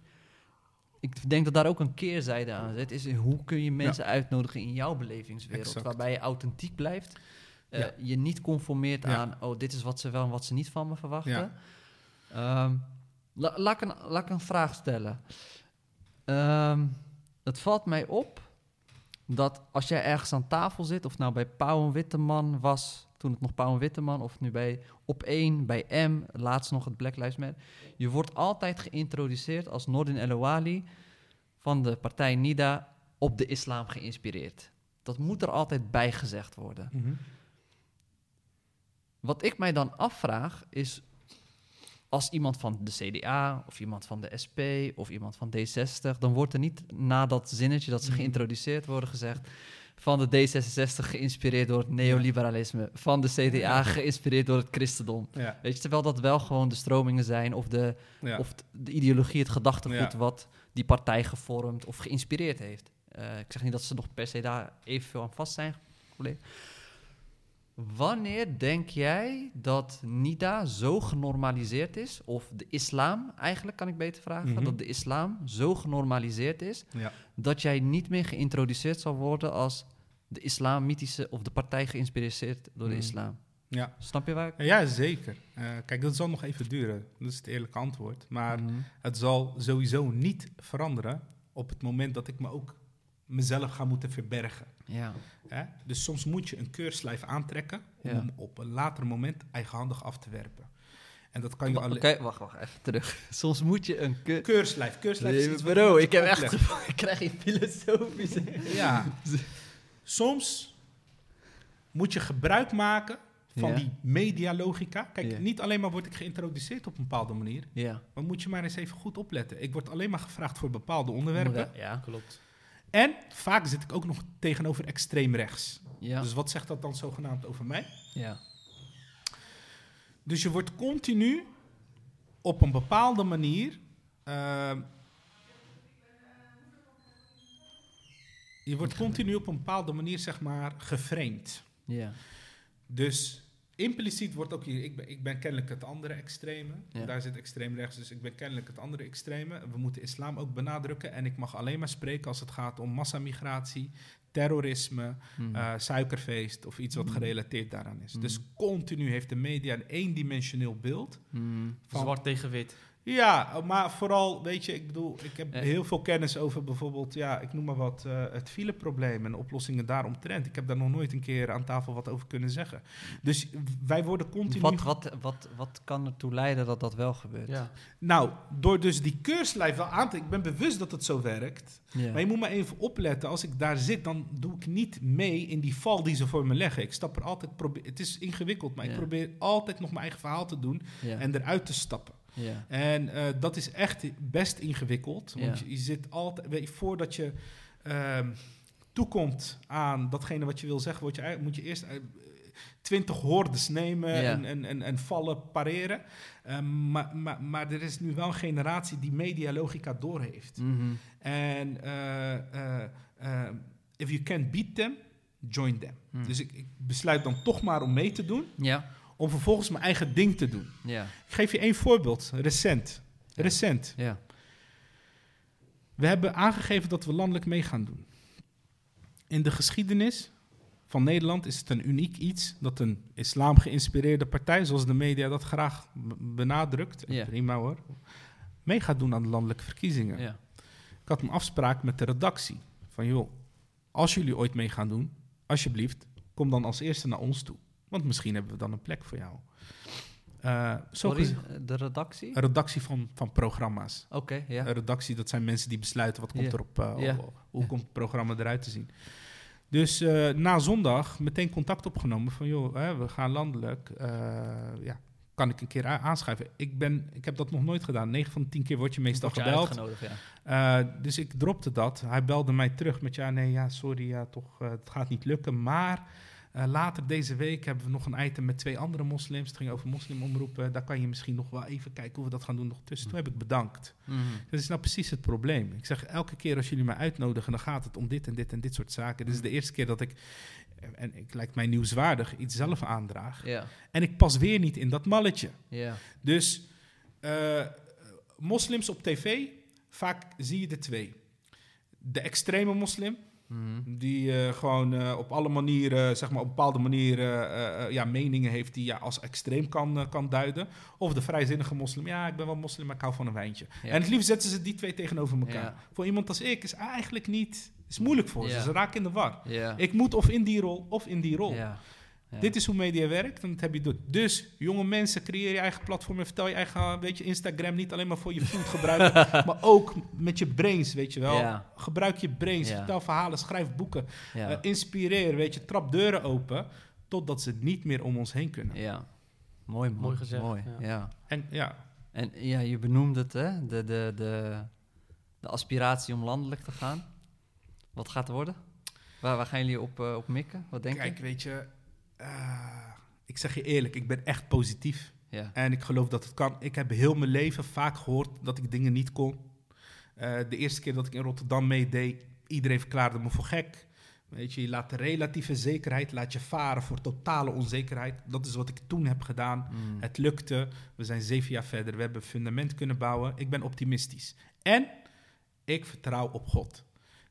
Ik denk dat daar ook een keerzijde aan zit. Is hoe kun je mensen uitnodigen in jouw belevingswereld? Exact. Waarbij je authentiek blijft. Ja. Je niet conformeert Ja. aan, oh, dit is wat ze wel en wat ze niet van me verwachten. La- laat, ik een, laat ik een vraag stellen. Ehm, het valt mij op dat als jij ergens aan tafel zit, of nou bij Pauw en Witteman was, toen het nog Pauw en Witteman, of nu bij Op 1, bij M, laatst nog het Black Lives Matter, je wordt altijd geïntroduceerd als Nordin El Ouali van de partij NIDA op de islam geïnspireerd. Dat moet er altijd bij gezegd worden. Mhm. Wat ik mij dan afvraag is, als iemand van de CDA of iemand van de SP of iemand van D60, dan wordt er niet na dat zinnetje dat ze Mhm. geïntroduceerd worden gezegd van de D66 geïnspireerd door het neoliberalisme, van de CDA geïnspireerd door het christendom. Ja. Weet je, terwijl dat wel gewoon de stromingen zijn of de, Ja. of de ideologie, het gedachtegoed Ja. wat die partij gevormd of geïnspireerd heeft. Eh, ik zeg niet dat ze nog per se daar evenveel aan vast zijn. Wanneer denk jij dat NIDA zo genormaliseerd is, of de islam eigenlijk kan ik beter vragen, Mhm. dat de islam zo genormaliseerd is Ja. dat jij niet meer geïntroduceerd zal worden als de islamitische of de partij geïnspireerd door de Mhm. islam? Ja. Snap je waar ik... ja, zeker. Eh, kijk, dat zal nog even duren. Dat is het eerlijke antwoord. Maar Mhm. het zal sowieso niet veranderen op het moment dat ik me ook mezelf ga moeten verbergen. Ja. Hè? Dus soms moet je een keurslijf aantrekken om Ja. hem op een later moment eigenhandig af te werpen. En dat kan je Oké, alleen... wacht, wacht, even terug. Soms moet je een ke- Keurslijf, keurslijf is iets bro, je ik heb echt... ik krijg hier filosofische... Ja. Soms moet je gebruik maken van Ja. die medialogica. Kijk, Ja. niet alleen maar word ik geïntroduceerd op een bepaalde manier, Ja. maar moet je maar eens even goed opletten. Ik word alleen maar gevraagd voor bepaalde onderwerpen. Ja. Klopt. En vaak zit ik ook nog tegenover extreem rechts. Ja. Dus wat zegt dat dan zogenaamd over mij? ja. Dus je wordt continu op een bepaalde manier. ehm, je wordt continu op een bepaalde manier, zeg maar, geframed. Ja. Dus impliciet wordt ook hier, ik ben, ik ben kennelijk het andere extreme. Ja. Daar zit extreem rechts, dus ik ben kennelijk het andere extreme. We moeten islam ook benadrukken. En ik mag alleen maar spreken als het gaat om massamigratie, terrorisme, Mhm. eh, suikerfeest of iets wat Mhm. gerelateerd daaraan is. Mhm. Dus continu heeft de media een eendimensioneel beeld. Mhm. van- Zwart tegen wit. Ja, maar vooral, weet je, ik bedoel, ik heb Eh. heel veel kennis over bijvoorbeeld, ja, ik noem maar wat, eh, het fileprobleem en oplossingen daaromtrent. Ik heb daar nog nooit een keer aan tafel wat over kunnen zeggen. Dus wij worden continu... Wat, wat, wat, wat kan ertoe leiden dat dat wel gebeurt? Ja. Nou, door dus die keurslijf wel aan te... Ik ben bewust dat het zo werkt. Ja. Maar je moet maar even opletten. Als ik daar zit, dan doe ik niet mee in die val die ze voor me leggen. Ik stap er altijd... Probeer, het is ingewikkeld, maar ik probeer altijd nog mijn eigen verhaal te doen en eruit te stappen. Ja. En eh, dat is echt best ingewikkeld. Want Ja. je, je zit altijd... Weet voordat je ehm, toekomt aan datgene wat je wil zeggen... Word je, moet je eerst... eh, Twintig hordes nemen Ja. en, en, en, en vallen pareren. Ehm, maar, maar, maar er is nu wel een generatie die medialogica doorheeft. Mhm. En eh, if you can't beat them, join them. Hm. Dus ik, ik besluit dan toch maar om mee te doen, Ja, om vervolgens mijn eigen ding te doen. ja, Ik geef je één voorbeeld, recent. Ja. Recent. ja. We hebben aangegeven dat we landelijk mee gaan doen. In de geschiedenis van Nederland is het een uniek iets dat een islam geïnspireerde partij, zoals de media dat graag benadrukt, Ja. prima hoor, mee gaat doen aan de landelijke verkiezingen. ja. Ik had een afspraak met de redactie. Van joh, als jullie ooit mee gaan doen, alsjeblieft, kom dan als eerste naar ons toe. Want misschien hebben we dan een plek voor jou. Eh, zo Sorry, gez- de redactie? een redactie van, van programma's. Oké, ja. Een redactie, dat zijn mensen die besluiten wat komt Ja. erop, eh, Ja. hoe, komt het programma eruit te zien. Dus eh, na zondag meteen contact opgenomen van joh, hè, we gaan landelijk. eh, ja, kan ik een keer a- aanschuiven? Ik, ben, ik heb dat nog nooit gedaan. 9 van de 10 keer word je meestal Word je gebeld. uitgenodigd, ja. Eh, dus ik dropte dat. Hij belde mij terug met ja, nee, ja, sorry, ja, toch, eh, het gaat niet lukken. Maar eh, later deze week hebben we nog een item met twee andere moslims. Het ging over moslimomroepen. Daar kan je misschien nog wel even kijken hoe we dat gaan doen nog tussen. Toen heb ik bedankt. Mhm. Dat is nou precies het probleem. Ik zeg elke keer als jullie mij uitnodigen, dan gaat het om dit en dit en dit soort zaken. Dit is de eerste keer dat ik, en ik lijkt mij nieuwswaardig, iets zelf aandraag. En ik pas weer niet in dat malletje. Dus eh, moslims op tv, vaak zie je de twee. De extreme moslim, Mhm. die eh, gewoon eh, op alle manieren, zeg maar op bepaalde manieren, eh, ja, meningen heeft die je als extreem kan, kan duiden. Of de vrijzinnige moslim, ja, ik ben wel moslim, maar ik hou van een wijntje. Ja. En het liefst zetten ze die twee tegenover elkaar. Ja. Voor iemand als ik is eigenlijk niet, is moeilijk voor ze. Ja. Ze raken in de war. Ja. Ik moet of in die rol of in die rol. Ja. Dit is hoe media werkt en dat heb je door. Dus, jonge mensen, creëer je eigen platform en vertel je eigen, weet je, Instagram niet alleen maar voor je food gebruiken, maar ook met je brains, weet je wel. Ja. Gebruik je brains, Ja. vertel verhalen, schrijf boeken, Ja. eh, inspireer, weet je, trap deuren open, totdat ze niet meer om ons heen kunnen. ja. Mooi, man. Mooi gezegd, Mooi, ja. ja. En ja, En ja, je benoemde het, hè? De, de, de, de aspiratie om landelijk te gaan. Wat gaat het worden? Waar, waar gaan jullie op, eh, op mikken? Wat denk kijk, je? weet je, eh, ik zeg je eerlijk, ik ben echt positief. Ja. En ik geloof dat het kan. Ik heb heel mijn leven vaak gehoord dat ik dingen niet kon. Eh, de eerste keer dat ik in Rotterdam meedeed, iedereen verklaarde me voor gek. Weet je, je laat de relatieve zekerheid laat je varen voor totale onzekerheid. Dat is wat ik toen heb gedaan. Mm. Het lukte. We zijn zeven jaar verder. We hebben een fundament kunnen bouwen. Ik ben optimistisch. En ik vertrouw op God.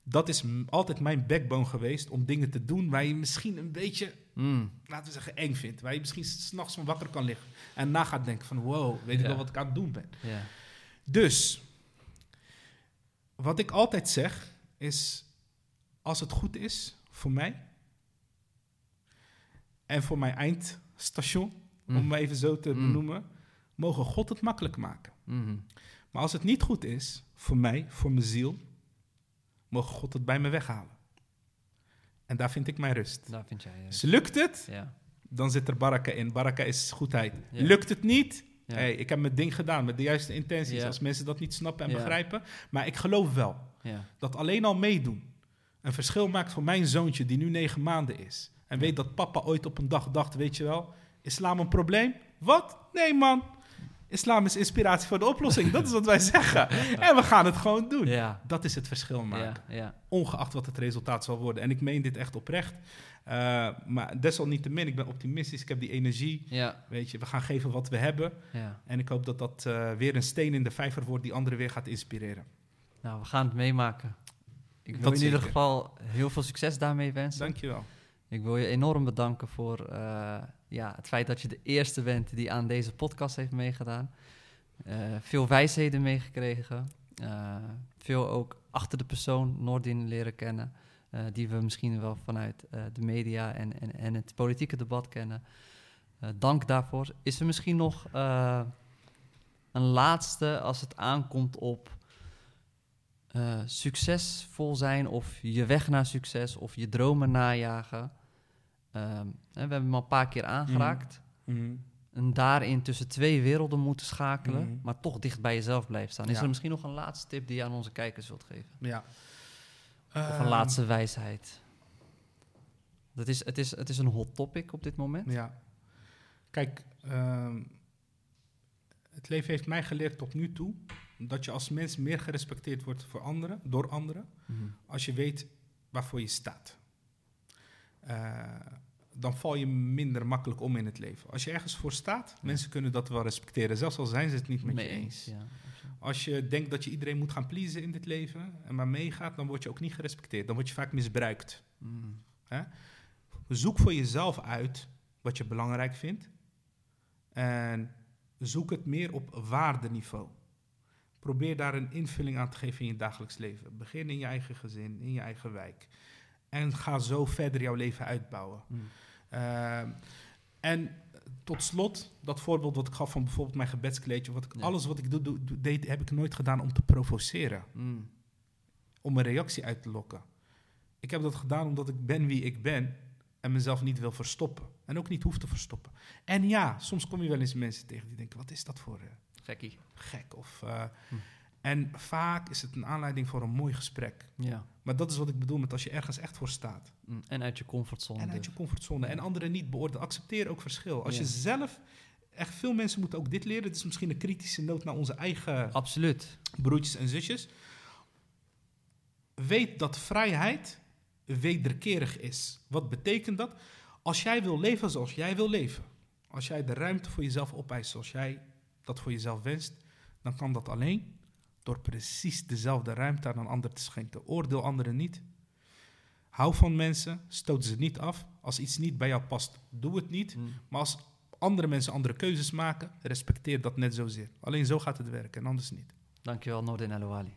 Dat is altijd mijn backbone geweest om dingen te doen waar je misschien een beetje Mm. laten we zeggen, eng vindt. Waar je misschien s'nachts van wakker kan liggen. En na gaat denken van, wow, weet ik wel wat ik aan het doen ben. Ja. Dus, wat ik altijd zeg, is... Als het goed is voor mij... En voor mijn eindstation, Mm. om me even zo te Mm. benoemen... Mogen God het makkelijk maken. Mhm. Maar als het niet goed is, voor mij, voor mijn ziel... Mogen God het bij me weghalen. En daar vind ik mijn rust. Daar vind jij... Dus lukt het, ja. dan zit er baraka in. Baraka is goedheid. Ja. Lukt het niet? Ja. Hey, ik heb mijn ding gedaan met de juiste intenties. Als mensen dat niet snappen en begrijpen. Maar ik geloof wel ja. dat alleen al meedoen een verschil maakt voor mijn zoontje die nu negen maanden is. En weet dat papa ooit op een dag dacht, weet je wel, islam een probleem? Wat? Nee man. Islam is inspiratie voor de oplossing. Dat is wat wij zeggen. En we gaan het gewoon doen. Ja. Dat is het verschil maken Ja. Ja. ongeacht wat het resultaat zal worden. En ik meen dit echt oprecht. Uh, maar desalniettemin, ik ben optimistisch. Ik heb die energie. Weet je, we gaan geven wat we hebben. Ja. En ik hoop dat dat uh, weer een steen in de vijver wordt die anderen weer gaat inspireren. Nou, we gaan het meemaken. Ik wil Dat in ieder geval heel veel succes daarmee wensen. Dankjewel. Ik wil je enorm bedanken voor eh, ja, het feit dat je de eerste bent die aan deze podcast heeft meegedaan. Eh, veel wijsheden meegekregen. Eh, veel ook achter de persoon Noordin leren kennen. eh, die we misschien wel vanuit de media en, en, en het politieke debat kennen. Dank daarvoor. Is er misschien nog een laatste als het aankomt op succesvol zijn of je weg naar succes of je dromen najagen? Ehm, we hebben hem al een paar keer aangeraakt. En daarin tussen twee werelden moeten schakelen, Mhm. maar toch dicht bij jezelf blijven staan. Is Ja. er misschien nog een laatste tip die je aan onze kijkers wilt geven? Ja. Of een Ehm, laatste wijsheid? Dat is, het, is, het is een hot topic op dit moment. Ja. Kijk, ehm, het leven heeft mij geleerd tot nu toe dat je als mens meer gerespecteerd wordt voor anderen, door anderen, Mhm. als je weet waarvoor je staat. Eh, dan val je minder makkelijk om in het leven. Als je ergens voor staat, mensen kunnen dat wel respecteren, zelfs al zijn ze het niet met Mee je eens. Ja. Als je denkt dat je iedereen moet gaan pleasen in dit leven en maar meegaat, dan word je ook niet gerespecteerd. Dan word je vaak misbruikt. Mhm. Zoek voor jezelf uit wat je belangrijk vindt. En zoek het meer op waardeniveau. Probeer daar een invulling aan te geven in je dagelijks leven. Begin in je eigen gezin, in je eigen wijk. En ga zo verder jouw leven uitbouwen. Mhm. Ehm, en tot slot, dat voorbeeld wat ik gaf van bijvoorbeeld mijn gebedskleedje. Wat ik, Ja. Alles wat ik doe, deed, heb ik nooit gedaan om te provoceren. Mhm. Om een reactie uit te lokken. Ik heb dat gedaan omdat ik ben wie ik ben. En mezelf niet wil verstoppen. En ook niet hoef te verstoppen. En ja, soms kom je wel eens mensen tegen die denken: wat is dat voor eh, Gekkie. gek? Of, eh, Hm. En vaak is het een aanleiding voor een mooi gesprek. Ja. Maar dat is wat ik bedoel met als je ergens echt voor staat. Mhm. En uit je comfortzone. En uit je comfortzone. En anderen niet beoordelen. Accepteer ook verschil. Als Ja. je zelf. Echt veel mensen moeten ook dit leren. Het is misschien een kritische noot naar onze eigen Absoluut. broertjes en zusjes. Weet dat vrijheid wederkerig is. Wat betekent dat? Als jij wil leven zoals jij wil leven. Als jij de ruimte voor jezelf opeist zoals jij dat voor jezelf wenst. Dan kan dat alleen door precies dezelfde ruimte aan een ander te schenken. Oordeel anderen niet. Hou van mensen, stoot ze niet af. Als iets niet bij jou past, doe het niet. Mhm. Maar als andere mensen andere keuzes maken, respecteer dat net zozeer. Alleen zo gaat het werken en anders niet. Dankjewel, Noordin Elouali.